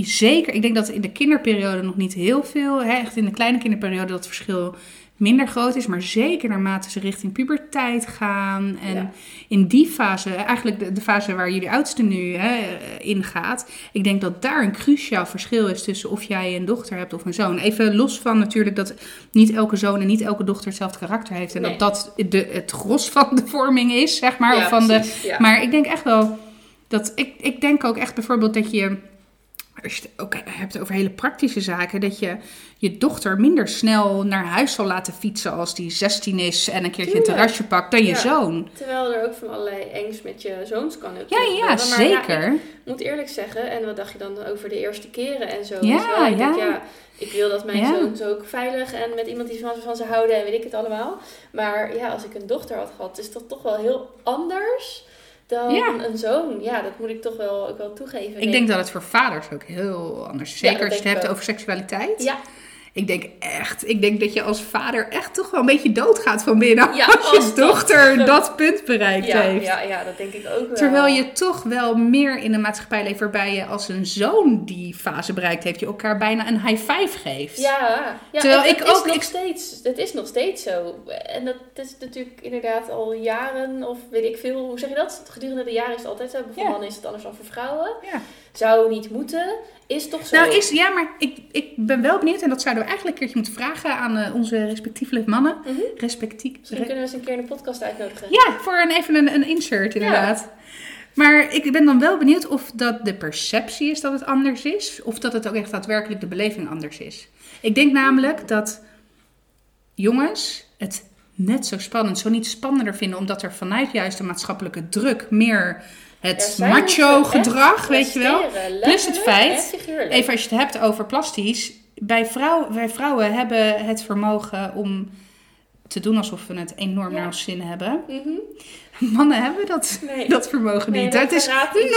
zeker, ik denk dat in de kinderperiode nog niet heel veel, hè, echt in de kleine kinderperiode dat verschil minder groot is, maar zeker naarmate ze richting puberteit gaan en
Ja.
in die fase, eigenlijk de, de fase waar jullie oudste nu hè, ingaat, ik denk dat daar een cruciaal verschil is tussen of jij een dochter hebt of een zoon. Even los van natuurlijk dat niet elke zoon en niet elke dochter hetzelfde karakter heeft. En
Nee.
dat dat de, het gros van de vorming is, zeg maar.
Ja,
of van de,
ja.
Maar ik denk echt wel dat. Ik, ik denk ook echt bijvoorbeeld dat je. Als je het ook hebt over hele praktische zaken, dat je je dochter minder snel naar huis zal laten fietsen als die 16 is en een keertje een terrasje pakt dan je
Ja.
zoon.
Terwijl er ook van allerlei angst met je zoons kan ook
Ja, ja.
Maar
zeker.
ik moet eerlijk zeggen, en wat dacht je dan over de eerste keren en zo?
Ja,
weet je wel? ik denk,
ja.
ik wil dat mijn zoons ook veilig en met iemand die van, van ze houden en weet ik het allemaal. Maar ja, als ik een dochter had gehad, is dat toch wel heel anders dan
Ja.
een zoon. Ja, dat moet ik toch wel, ook wel toegeven.
Ik denk dat het voor vaders ook heel anders is. Zeker als je het hebt
ik
over seksualiteit.
Ja,
Ik denk echt, ik denk dat je als vader echt toch wel een beetje doodgaat van binnen
Ja,
als je
als dat-
dochter dat punt bereikt
ja,
heeft.
ja, ja, dat denk ik ook wel.
Terwijl je toch wel meer in een maatschappij leeft waarbij je als een zoon die fase bereikt heeft, je elkaar bijna een high five geeft.
Ja, ja
Terwijl ik
het is
ook-
nog
ik-
steeds, het is nog steeds zo. En dat is natuurlijk inderdaad al jaren, of weet ik veel, hoe zeg je dat? Gedurende de jaren is het altijd zo. Voor mannen is het anders dan voor vrouwen.
Ja.
Zou niet moeten, is toch zo.
Nou, is, ja, maar ik, ik ben wel benieuwd, en dat zouden we eigenlijk een keertje moeten vragen aan eh, onze respectievelijke mannen.
Mhm.
Respectief.
Misschien kunnen we eens een keer in de podcast uitnodigen.
Ja, voor een, even een, een insert inderdaad. Maar ik ben dan wel benieuwd of dat de perceptie is dat het anders is, of dat het ook echt daadwerkelijk de beleving anders is. Ik denk namelijk dat jongens het net zo spannend, zo niet spannender vinden, omdat er vanuit juist de maatschappelijke druk meer
Er
het macho gedrag, weet je wel. Plus het feit. Even als je het hebt over plastisch. Bij, vrouw, wij vrouwen hebben het vermogen om te doen alsof we het enorm naar ons zin hebben.
Mhm.
Mannen hebben dat,
Nee.
dat vermogen
Nee,
niet.
dat
het is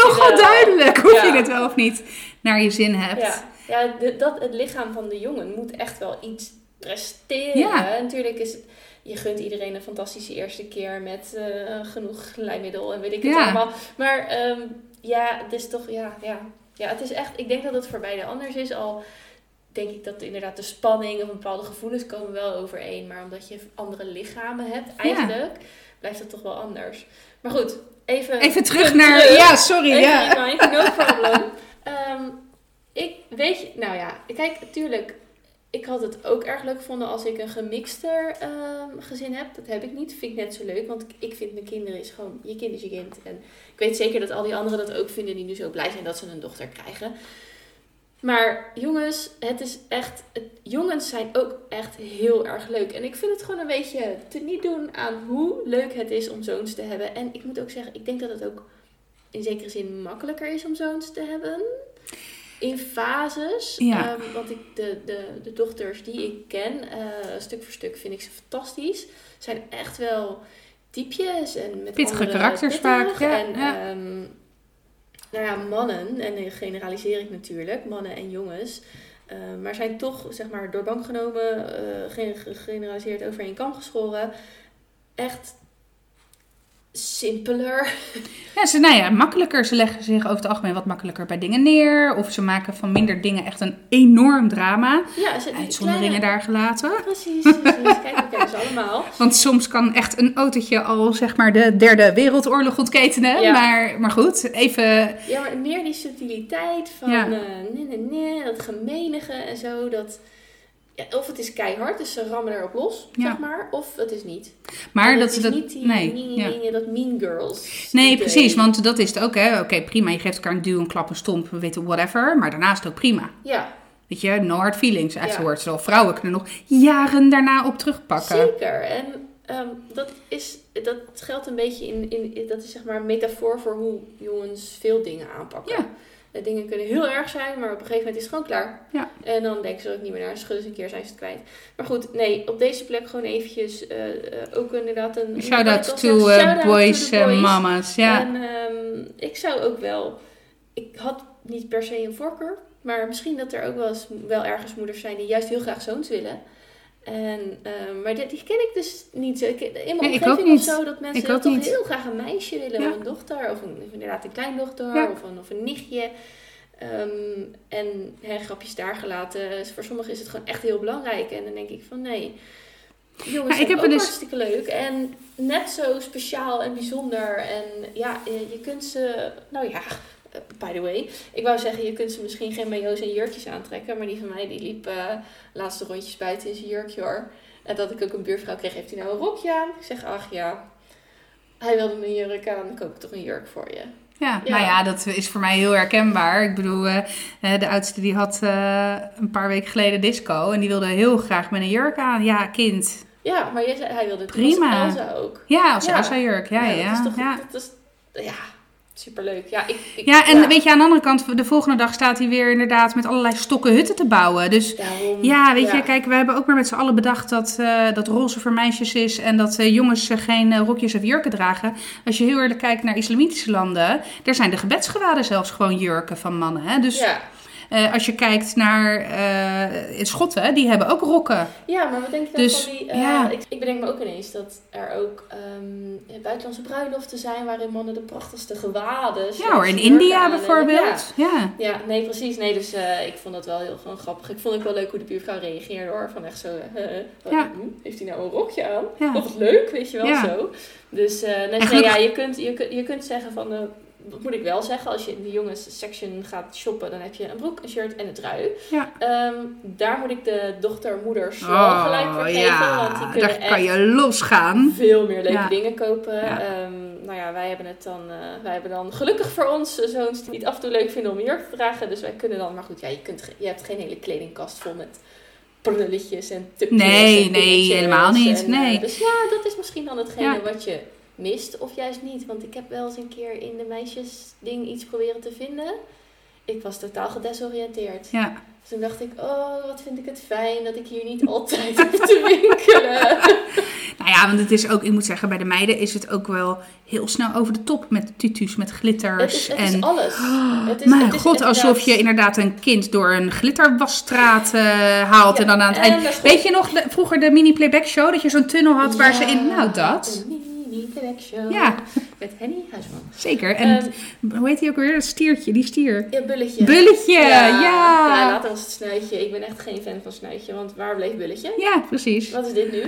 nogal duidelijk of
Ja.
je het wel of niet naar je zin hebt.
Ja, ja de- dat, het lichaam van de jongen moet echt wel iets presteren.
Ja.
Natuurlijk is het, je gunt iedereen een fantastische eerste keer met eh, genoeg glijmiddel en weet ik het
Ja.
allemaal. Maar ehm, ja, het is toch, ja, ja, ja, het is echt, ik denk dat het voor beide anders is. Al denk ik dat inderdaad de spanning of bepaalde gevoelens komen wel overeen. Maar omdat je andere lichamen hebt, eigenlijk, blijft het toch wel anders. Maar goed, even...
Even terug naar...
terug.
Ja, sorry.
Even
Ja.
rewind, no problem. Ehm, ik weet je, nou ja, kijk, natuurlijk, ik had het ook erg leuk gevonden als ik een gemixter ehm, gezin heb. Dat heb ik niet, vind ik net zo leuk, want ik- vind mijn kinderen is gewoon, je kind is je kind. En ik weet zeker dat al die anderen dat ook vinden die nu zo blij zijn dat ze een dochter krijgen. Maar jongens, het is echt, jongens zijn ook echt heel erg leuk. En ik vind het gewoon een beetje te niet doen aan hoe leuk het is om zoons te hebben. En ik moet ook zeggen, ik denk dat het ook in zekere zin makkelijker is om zoons te hebben. In fases.
Ja.
Ehm, want ik, de, de, de dochters die ik ken, eh, stuk voor stuk vind ik ze fantastisch. Zijn echt wel typjes en met
Pittige karakters vaak, ja,
En
ja.
ehm, nou ja, mannen, en generaliseer ik natuurlijk, mannen en jongens. eh, maar zijn toch, zeg maar, door bank genomen, eh, gen- gegeneraliseerd over één kam geschoren. Echt simpeler.
Ja, ze, nou ja, makkelijker. Ze leggen zich over het algemeen wat makkelijker bij dingen neer. Of ze maken van minder dingen echt een enorm drama.
Ja, ze,
Uitzonderingen
kleine-
daar gelaten.
Precies, precies. Kijk, we ze allemaal.
Want soms kan echt een autootje al zeg maar de derde wereldoorlog ontketenen.
Ja.
Maar, maar goed, even...
Ja, maar meer die subtiliteit van
Ja.
eh, nee, nee, nee, dat gemenige en zo. Dat, ja, of het is keihard, dus ze rammen erop los,
Ja.
zeg maar. Of het is niet.
Maar dat
het
is dat...
niet die,
nee, ja.
die- dat mean girls.
nee,
idee.
precies. Want dat is het ook, hè. Oké, prima. Je geeft elkaar een duw, een klap, een stomp, we weten whatever. Maar daarnaast ook prima.
Ja,
Weet je, no hard feelings
Ja.
afterwards. Terwijl vrouwen kunnen nog jaren daarna op terugpakken.
zeker. En ehm, dat, is, dat geldt een beetje in, in... Dat is zeg maar een metafoor voor hoe jongens veel dingen aanpakken.
Ja.
De dingen kunnen heel erg zijn, maar op een gegeven moment is het gewoon klaar.
Ja.
En dan denken ze er ook niet meer naar. Schudden ze een keer, zijn ze het kwijt. Maar goed, nee, op deze plek gewoon eventjes eh, eh, ook inderdaad een...
Shout-out to
to
boys en mama's. Ja.
En ehm, ik zou ook wel... Ik had niet per se een voorkeur. Maar misschien dat er ook wel, eens, wel ergens moeders zijn die juist heel graag zoons willen. En, ehm, maar die, die ken ik dus niet zo. Ik, in mijn
Nee,
omgeving of zo, dat mensen toch
niet.
heel graag een meisje willen.
Ja.
Of een dochter. Of, een, of inderdaad een kleindochter.
Ja.
Of, een, of een nichtje. Ehm, en hè, grapjes daar gelaten. Dus voor sommigen is het gewoon echt heel belangrijk. En dan denk ik van nee... Jongens
Ja, ik heb
ook
dus-
hartstikke leuk. En net zo speciaal en bijzonder. En ja, je, kunt ze... Nou ja, by the way. Ik wou zeggen, je kunt ze misschien geen majo's en jurkjes aantrekken. Maar die van mij, die liep eh laatste rondjes buiten in zijn jurkje hoor. En dat ik ook een buurvrouw kreeg, heeft hij nou een rokje aan? Ik zeg, ach ja, hij wilde een jurk aan, dan koop ik toch een jurk voor je.
Ja,
Ja.
nou ja, dat is voor mij heel herkenbaar. Ik bedoel, eh, eh, de oudste die had eh, een paar weken geleden disco en die wilde heel graag met een jurk aan. Ja, kind.
Ja, maar jij zei, hij wilde
Prima.
Elsa ook.
Ja, als
Ja.
Elsa jurk. Ja, ja.
Dat is toch,
ja.
dat is, ja, superleuk. Ja, ik, ik,
Ja, en weet je, aan de andere kant, de volgende dag staat hij weer inderdaad met allerlei stokken hutten te bouwen. Dus
Daarom,
ja, weet je, kijk, we hebben ook maar met z'n allen bedacht dat, eh, dat roze voor meisjes is en dat eh, jongens eh, geen rokjes of jurken dragen. Als je heel eerlijk kijkt naar islamitische landen, daar zijn de gebedsgewaden zelfs gewoon jurken van mannen. Hè? Dus
Ja.
Eh, als je kijkt naar eh, Schotten, die hebben ook rokken.
ja, maar wat denk je dan
Dus,
van die... eh,
ja.
ik, ik bedenk me ook ineens dat er ook ehm, buitenlandse bruiloften zijn... waarin mannen de prachtigste gewaden...
Ja hoor, in India bijvoorbeeld. Ja.
Ja, nee, precies. Nee, dus ik vond dat wel heel gewoon grappig. Ik vond het wel leuk hoe de buurvrouw reageerde hoor. Van echt zo, wat-
Ja.
hm, heeft hij nou een rokje aan? Wat leuk, weet je wel zo. Dus nee, nee, ja, je, kunt, je, kunt, je kunt zeggen van, wat moet ik wel zeggen, als je in de jongens section gaat shoppen, dan heb je een broek, een shirt en een trui.
Ja.
Ehm, daar moet ik de dochter, moeders wel
Oh,
gelijk voor geven, want die
ja,
kunnen
daar
echt
kan je losgaan.
veel meer leuke
Ja.
dingen kopen.
Ja.
Ehm, nou ja, wij hebben het dan, eh, wij hebben dan gelukkig voor ons zoons die het af en toe leuk vinden om een jurk te dragen. Dus wij kunnen dan, maar goed, ja, je, kunt, je hebt geen hele kledingkast vol met prulletjes en tukjes
Nee,
en
nee, helemaal niet,
en, eh,
nee.
dus ja, dat is misschien dan hetgene
Ja.
wat je mist of juist niet. Want ik heb wel eens een keer in de meisjesding iets proberen te vinden. Ik was totaal gedesoriënteerd.
Ja.
Dus toen dacht ik, oh, wat vind ik het fijn dat ik hier niet altijd hoef te winkelen.
Nou ja, want het is ook, ik moet zeggen, bij de meiden is het ook wel heel snel over de top met tutus, met glitters.
Het is, het
en
is alles. Het is,
mijn
het is
god, alsof je inderdaad een kind door een glitterwasstraat eh, haalt.
Ja,
en dan aan het eind. Weet je nog de- vroeger de mini playback show? Dat je zo'n tunnel had waar ze in. Nou, dat.
Playback show.
Ja.
Met Henny Huisman.
Zeker. En
Ehm,
hoe heet die ook weer? Dat stiertje, die stier.
ja, bulletje.
Bulletje, ja.
Ja,
Ja,
later was het snuitje. Ik ben echt geen fan van snuitje, want waar bleef bulletje?
precies.
Wat is dit nu?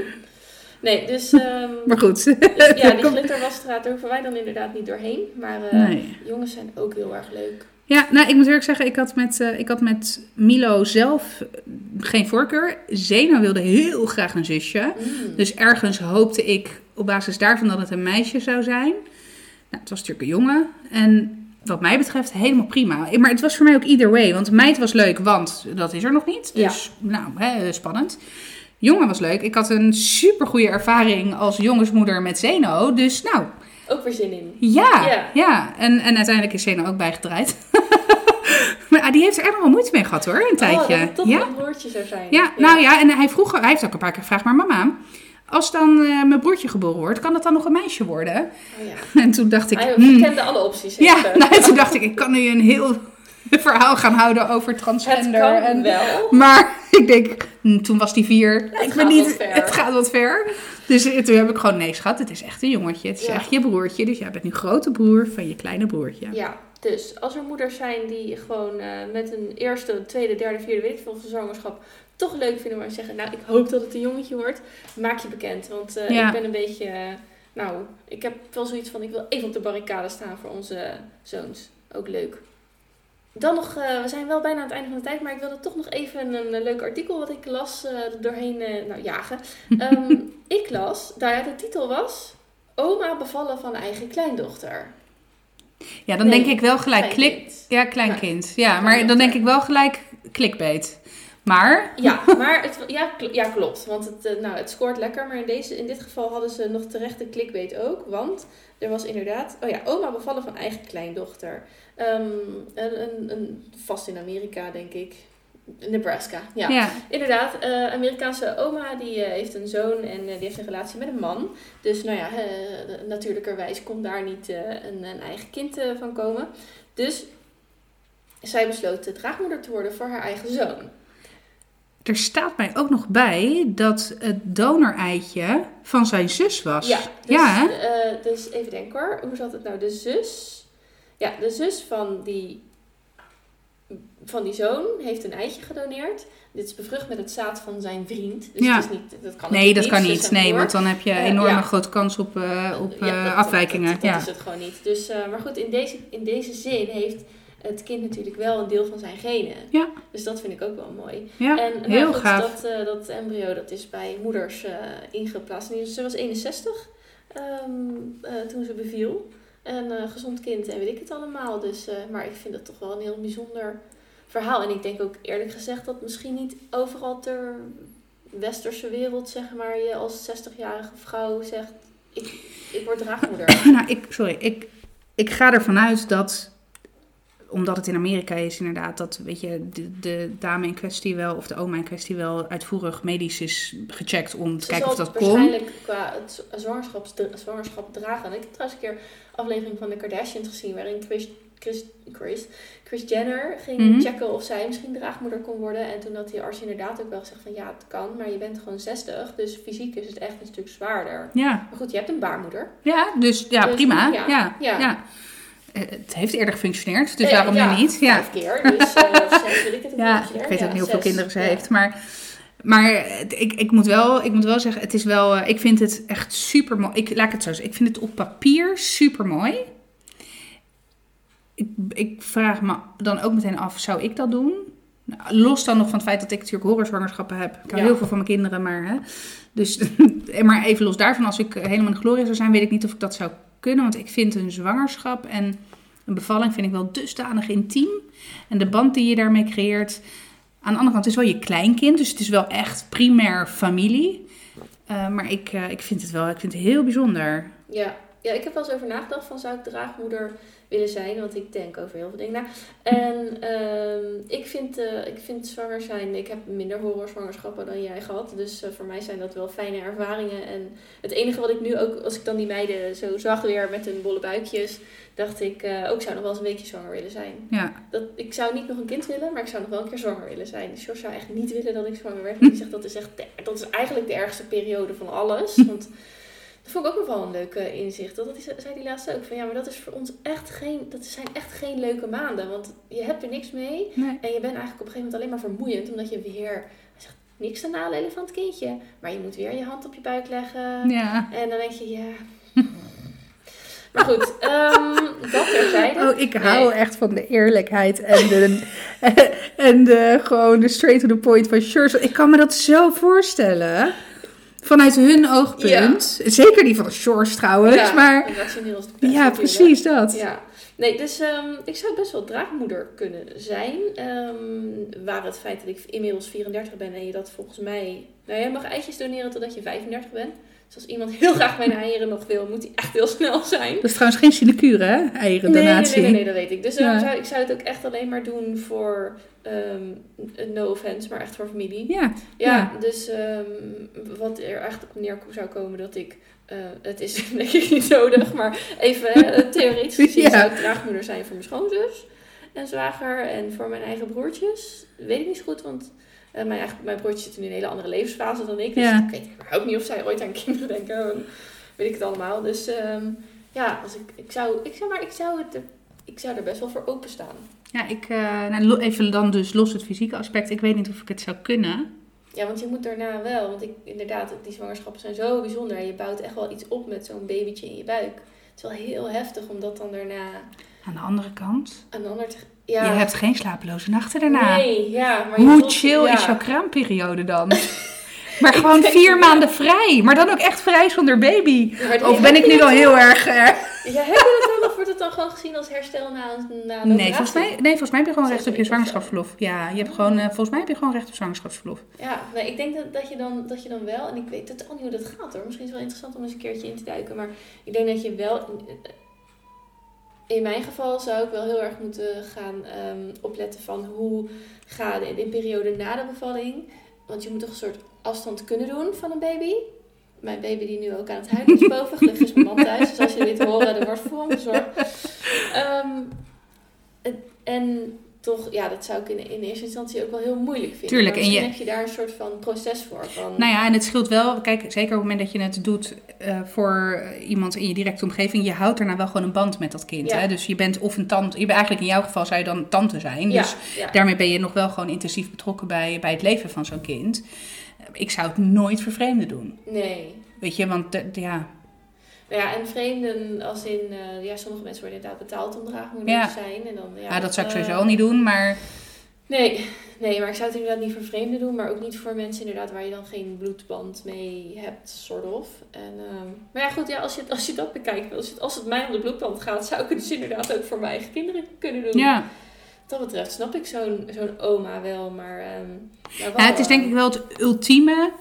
Nee, dus, ehm,
Maar goed.
dus ja, die glitterwasstraat, daar hoeven wij dan inderdaad niet doorheen. Maar eh,
Nee.
jongens zijn ook heel erg leuk.
Ja, nou, ik moet eerlijk zeggen, ik had met, eh, ik had met Milo zelf eh, geen voorkeur. Zeno wilde heel graag een zusje.
Mm.
Dus ergens hoopte ik op basis daarvan dat het een meisje zou zijn. Nou, het was natuurlijk een jongen. En wat mij betreft helemaal prima. Maar het was voor mij ook either way. Want meid was leuk, want dat is er nog niet. Dus nou, hè, spannend. Jongen was leuk. Ik had een super goede ervaring als jongensmoeder met Zeno. Dus nou,
Ook weer zin in.
ja.
Ja.
Ja, En, en uiteindelijk is Zeno ook bijgedraaid. maar ah, die heeft er echt nog wel moeite mee gehad hoor, een tijdje.
Oh, dat het toch
ja?
een broertje zou zijn.
Ja, nou ja, en hij vroeg, hij heeft ook een paar keer gevraagd, maar mama, als dan eh, mijn broertje geboren wordt, kan dat dan nog een meisje worden?
Oh, ja.
En toen dacht ik,
Hij
hmm,
kende alle opties.
ja, nou, toen dacht ik, ik kan nu een heel verhaal gaan houden over
het
transgender.
kan
en,
wel.
maar ik denk, hm, toen was die vier. ik
gaat
ben niet, het gaat wat ver. Dus eh, toen heb ik gewoon, nee schat, het is echt een jongetje. Het is
Ja.
echt je broertje. Dus jij bent nu grote broer van je kleine broertje.
Ja, dus als er moeders zijn die gewoon eh, met een eerste, tweede, derde, vierde, weet ik veel, zwangerschap toch leuk vinden, maar zeggen, nou, ik hoop dat het een jongetje wordt, maak je bekend. Want eh,
Ja.
ik ben een beetje, eh, nou, ik heb wel zoiets van, ik wil even op de barricade staan voor onze zoons. Ook leuk. Dan nog, eh, we zijn wel bijna aan het einde van de tijd, maar ik wilde toch nog even een, een leuk artikel wat ik las, doorheen nou, jagen. Ehm, ik las, ja, de titel was, Oma bevallen van eigen kleindochter.
Ja, dan
Nee,
denk ik wel gelijk klik. Ja, kleinkind. Ja, maar
Kleindochter.
dan denk ik wel gelijk clickbait. Maar,
Ja, maar het, ja, ja, klopt. Want het, eh, nou, het scoort lekker. Maar in, deze, in dit geval hadden ze nog terecht de clickbait ook. Want er was inderdaad... Oh ja, oma bevallen van eigen kleindochter. Ehm, een, een, een, vast in Amerika, denk ik. Nebraska, ja.
ja.
Inderdaad, eh Amerikaanse oma die eh, heeft een zoon en die heeft een relatie met een man. Dus nou ja, natuurlijkerwijs kon daar niet een, een eigen kind van komen. Dus zij besloot de draagmoeder te worden voor haar eigen zoon.
Er staat mij ook nog bij dat het donoreitje van zijn zus was.
Ja, dus,
ja hè?
eh, dus even denken hoor. Hoe zat het nou? De zus. Ja, de zus van die, van die zoon heeft een eitje gedoneerd. Dit is bevrucht met het zaad van zijn vriend. Dus
Ja.
het is niet, dat kan
Nee, dat kan
niet,
Nee, want dan heb je
Eh,
enorme
ja.
grote kans op, eh, op
Ja, dat-
afwijkingen.
Dat, dat
ja.
is het gewoon niet. Dus, maar goed, in deze, in deze zin heeft het kind natuurlijk wel een deel van zijn genen.
Ja.
Dus dat vind ik ook wel mooi.
ja,
en nou
heel
goed,
gaaf.
Dat, eh, dat embryo dat is bij moeders eh, ingeplaatst. En ze was 61 ehm, eh, toen ze beviel. En eh, gezond kind en weet ik het allemaal. Dus, maar ik vind het toch wel een heel bijzonder verhaal. En ik denk ook eerlijk gezegd dat misschien niet overal ter westerse wereld, zeg maar, je als 60-jarige vrouw zegt: ik, ik word draagmoeder.
nou, ik, sorry, ik, ik ga ervan uit dat omdat het in Amerika is inderdaad dat weet je, de, de dame in kwestie wel, of de oma in kwestie wel uitvoerig medisch is gecheckt om te
Ze
kijken of dat kon.
waarschijnlijk qua zwangerschap, zwangerschap dragen. En ik heb trouwens een keer een aflevering van de Kardashians gezien waarin Chris, Chris, Chris, Chris Jenner ging
Mhm.
checken of zij misschien draagmoeder kon worden. En toen had die arts inderdaad ook wel gezegd van ja, het kan, maar je bent gewoon 60. Dus fysiek is het echt een stuk zwaarder.
Ja,
Maar goed, je hebt een baarmoeder.
ja, dus ja,
Dus,
prima.
ja,
Ja,
ja.
ja. Het heeft eerder gefunctioneerd, dus waarom
ja,
nu niet? Ja.
Vijf keer, dus eh, zes, ik het
Ja, ik weet ook niet hoeveel kinderen ze heeft. Maar, maar ik, ik, moet wel, ik moet wel zeggen, het is wel, eh, ik vind het echt super mooi. Ik, laat ik het zo zeggen, ik vind het op papier super mooi. Ik, ik vraag me dan ook meteen af, zou ik dat doen? Nou, los dan nog van het feit dat ik natuurlijk horrorzwangerschappen heb. Ik hou
Ja.
heel veel van mijn kinderen, maar, hè, dus, maar even los daarvan, als ik helemaal in de glorie zou zijn, weet ik niet of ik dat zou kunnen. Want ik vind een zwangerschap en een bevalling vind ik wel dusdanig intiem. En de band die je daarmee creëert. Aan de andere kant, is wel je kleinkind, dus het is wel echt primair familie. Eh, maar ik, eh, ik vind het wel, ik vind het heel bijzonder.
Ja. ja, ik heb wel eens over nagedacht van zou ik draagmoeder willen zijn, want ik denk over heel veel dingen na. En ehm, ik, vind, eh, ik vind zwanger zijn, ik heb minder horrorzwangerschappen dan jij gehad, dus eh, voor mij zijn dat wel fijne ervaringen. En het enige wat ik nu ook, als ik dan die meiden zo zag weer met hun bolle buikjes, dacht ik, eh ook zou nog wel eens een weekje zwanger willen zijn.
Ja,
Dat, ik zou niet nog een kind willen, maar ik zou nog wel een keer zwanger willen zijn. Dus zou echt niet willen dat ik zwanger werd. Want die zegt dat is echt de- dat is eigenlijk de ergste periode van alles. Want dat vond ik ook nog wel een leuke inzicht. Dat, is- zei die laatst ook. Van ja, maar dat is voor ons echt geen, dat zijn echt geen leuke maanden. Want je hebt er niks mee.
nee.
En je bent eigenlijk op een gegeven moment alleen maar vermoeiend. Omdat je weer, hij zegt niks te nadelen van het kindje. Maar je moet weer je hand op je buik leggen.
Ja.
En dan denk je, ja... Maar goed, ehm, dat terzijde.
Oh, ik hou
Nee.
echt van de eerlijkheid en de, en de, gewoon de straight to the point van Shores. Ik kan me dat zo voorstellen. Vanuit hun oogpunt. Zeker die van Shores trouwens.
Ja,
maar
rationeel is het
ja, precies dat.
Ja, nee, dus ehm, ik zou best wel draagmoeder kunnen zijn. Ehm waar het feit dat ik inmiddels 34 ben en je dat volgens mij... Nou, jij mag eitjes doneren totdat je 35 bent. Dus als iemand heel graag mijn eieren nog wil, moet hij echt heel snel zijn.
Dat is trouwens geen sinecure, hè?
Nee,
Eierendonatie.
nee, nee, nee, dat weet ik. Dus
Ja.
daarom zou, ik zou het ook echt alleen maar doen voor, ehm, no offense, maar echt voor familie.
Ja,
Ja,
Ja.
dus ehm, wat er echt op neer zou komen dat ik, eh, het is denk ik niet nodig, maar even hè, theoretisch gezien
Ja.
zou ik draagmoeder zijn voor mijn schoonzus en zwager en voor mijn eigen broertjes. Weet ik niet zo goed, want eh, mijn, eigen, mijn broertjes zitten nu in een hele andere levensfase dan ik. Dus
Ja.
ik weet überhaupt niet of zij ooit aan kinderen denken. en Weet ik het allemaal. Dus ehm, ja, als ik, ik, zou, ik, zou, maar ik, zou het, er- ik zou er best wel voor openstaan.
ja ik, eh, nou, even dan dus los het fysieke aspect. Ik weet niet of ik het zou kunnen.
Ja, want je moet daarna wel, want ik, inderdaad, die zwangerschappen zijn zo bijzonder. Je bouwt echt wel iets op met zo'n babytje in je buik. Het is wel heel heftig om dat dan daarna
Aan de andere kant,
aan de ander
je hebt geen slapeloze nachten daarna.
nee, ja. Maar
Hoe chill
ja.
is jouw kraamperiode dan? maar gewoon vier maanden vrij. Maar dan ook echt vrij zonder baby. Of ben ik nu al heel erg... eh,
Ja, heb je dat dan? Of wordt het dan gewoon gezien als herstel na, een- na een
Nee, volgens
operatie?
mij, nee, volgens mij heb je gewoon recht op je zwangerschapsverlof. Ja, je hebt gewoon, eh, volgens mij heb je gewoon recht op zwangerschapsverlof.
Ja, nee, ik denk dat, dat, je dan, dat je dan wel, en ik weet totaal niet hoe dat gaat hoor. Misschien is het wel interessant om eens een keertje in te duiken. Maar ik denk dat je wel, in mijn geval zou ik wel heel erg moeten gaan ehm, opletten van hoe ga de, de periode na de bevalling. Want je moet toch een soort afstand kunnen doen van een baby. Mijn baby die nu ook aan het huilen is boven, gelukkig is mijn man thuis. Dus als je dit hoort, er wordt voor hem gezorgd. Ehm, en toch, ja, dat zou ik in, in eerste instantie ook wel heel moeilijk vinden.
Tuurlijk, en je-
heb je daar een soort van proces voor. Van,
Nou ja, en het scheelt wel. Kijk, zeker op het moment dat je het doet eh, voor iemand in je directe omgeving. Je houdt daarna wel gewoon een band met dat kind.
Ja.
Hè? Dus je bent of een tante. Je bent eigenlijk in jouw geval zou je dan tante zijn.
ja,
Dus
ja.
daarmee ben je nog wel gewoon intensief betrokken bij, bij het leven van zo'n kind. Ik zou het nooit vervreemden doen.
Nee.
Weet je, want ja,
ja, en vreemden als in... eh, ja, sommige mensen worden inderdaad betaald om draagmoeder
Ja.
te zijn. En dan, ja,
ja, dat zou ik
eh,
sowieso al niet doen. Maar
Nee, nee, maar ik zou het inderdaad niet voor vreemden doen, maar ook niet voor mensen inderdaad waar je dan geen bloedband mee hebt, soort of. En, ehm, maar ja, goed, ja, als, je, als je dat bekijkt, als het, als het mij om de bloedband gaat, zou ik het dus inderdaad ook voor mijn eigen kinderen kunnen doen.
Ja.
Wat dat betreft snap ik zo'n zo'n oma wel, maar... ehm, wel,
ja, het is denk ik wel het ultieme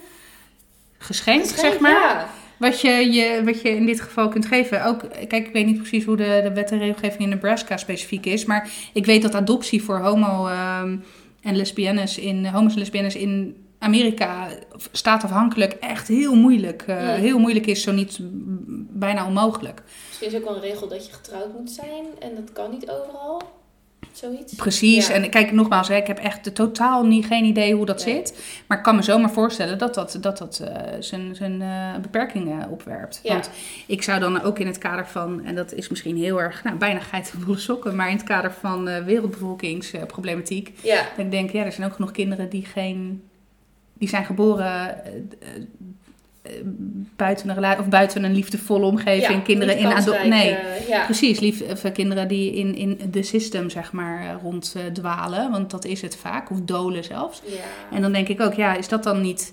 geschenk,
Geschenk,
zeg maar.
Ja.
Wat je, je, wat je in dit geval kunt geven. Ook, kijk, ik weet niet precies hoe de, de wet en regelgeving in Nebraska specifiek is. Maar ik weet dat adoptie voor homo ehm, en lesbiennes in, homo's en lesbiennes in Amerika staatafhankelijk echt heel moeilijk, eh,
Ja.
heel moeilijk is, zo niet bijna onmogelijk.
Misschien is ook wel een regel dat je getrouwd moet zijn en dat kan niet overal. Zoiets.
Precies.
Ja.
En kijk, nogmaals, hè, ik heb echt totaal niet, geen idee hoe dat
Nee.
zit. Maar ik kan me zomaar voorstellen dat dat, dat, dat eh, zijn, zijn eh, beperkingen opwerpt.
Ja.
Want ik zou dan ook in het kader van, en dat is misschien heel erg, nou, bijna geitenwolle sokken, maar in het kader van eh, wereldbevolkingsproblematiek.
Ja.
dat ik denk, ja, er zijn ook genoeg kinderen die geen, die zijn geboren buiten een relatie of buiten een liefdevolle omgeving.
Ja,
kinderen in adoptie. Nee.
eh, ja.
Precies, lief, of, eh, kinderen die in, in de system, zeg maar, eh, ronddwalen. want dat is het vaak. Of dolen zelfs.
Ja.
En dan denk ik ook, ja, is dat dan niet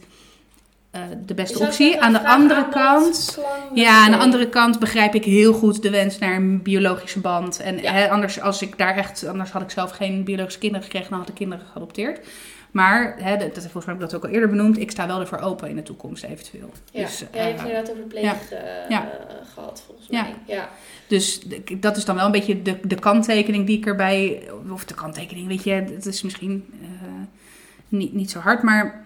eh, de beste optie? Aan de andere kant... Ja, aan de andere kant begrijp ik heel goed de wens naar een biologische band. En
Ja.
hè, anders, als ik daar echt, anders had ik zelf geen biologische kinderen gekregen, dan had ik kinderen geadopteerd. Maar, hè, dat, dat, volgens mij heb ik dat ook al eerder benoemd, ik sta wel ervoor open in de toekomst eventueel.
Ja,
Dus,
ja, je
eh,
hebt inderdaad over pleeg eh, gehad, volgens mij. Ja.
Dus dat is dan wel een beetje de, de kanttekening die ik erbij. Of de kanttekening, weet je, het is misschien eh, niet, niet zo hard, maar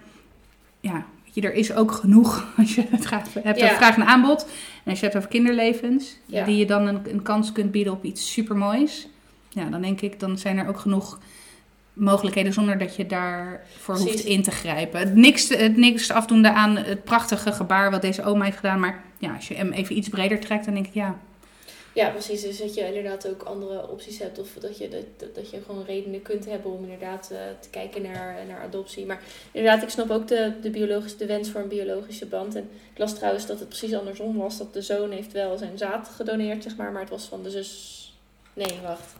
ja, er is ook genoeg als je het gaat, hebt
Ja.
over vraag en aanbod. En als je het hebt over kinderlevens,
Ja.
die je dan een, een kans kunt bieden op iets supermoois. Ja, dan denk ik, dan zijn er ook genoeg mogelijkheden zonder dat je daarvoor hoeft
Precies.
in te grijpen. Het niks, het niks afdoende aan het prachtige gebaar wat deze oma heeft gedaan. Maar ja, als je hem even iets breder trekt, dan denk ik ja,
ja, precies. Dus dat je inderdaad ook andere opties hebt. Of dat je, dat, dat je gewoon redenen kunt hebben om inderdaad eh, te kijken naar, naar adoptie. Maar inderdaad, ik snap ook de, de, biologische, de wens voor een biologische band. En ik las trouwens dat het precies andersom was. Dat de zoon heeft wel zijn zaad gedoneerd, zeg maar. Maar het was van de zus... Nee, wacht.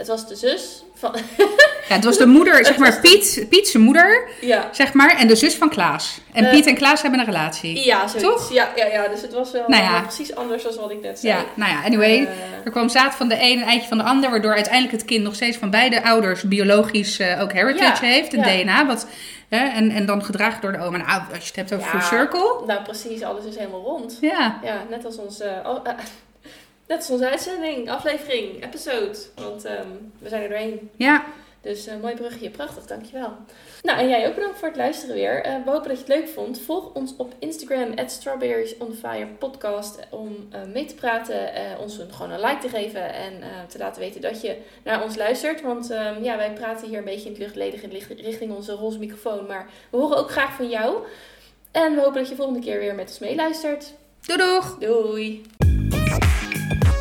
Het was de zus van...
Ja, het was de moeder, zeg maar Piet, Piet zijn moeder,
ja,
zeg maar, en de zus van Klaas. En
Eh,
Piet en Klaas hebben een relatie.
ja, zoiets.
Toch?
Ja, ja, ja, dus het was wel
Nou ja.
eh, precies anders dan wat ik net zei.
Ja, nou ja, anyway.
Eh,
Er kwam zaad van de een en eitje van de ander, waardoor uiteindelijk het kind nog steeds van beide ouders biologisch eh, ook heritage
Ja,
heeft, een. DNA. Wat, hè, en, en dan gedragen door de oma. Nou, als je het hebt over full circle.
nou, precies. Alles is helemaal rond.
Ja,
Ja, net als onze, net als onze uitzending, aflevering, episode. Want ehm, we zijn er doorheen.
ja.
Dus eh mooi brugje, prachtig, dankjewel. Nou, en jij ook bedankt voor het luisteren weer. Eh, we hopen dat je het leuk vond. Volg ons op Instagram, at Strawberries on Fire podcast, om eh, mee te praten, ons een, gewoon een like te geven en te laten weten dat je naar ons luistert. Want ehm, ja, wij praten hier een beetje in het luchtledige richting onze roze microfoon, maar we horen ook graag van jou. En we hopen dat je volgende keer weer met ons meeluistert.
Doei doeg!
Doei! you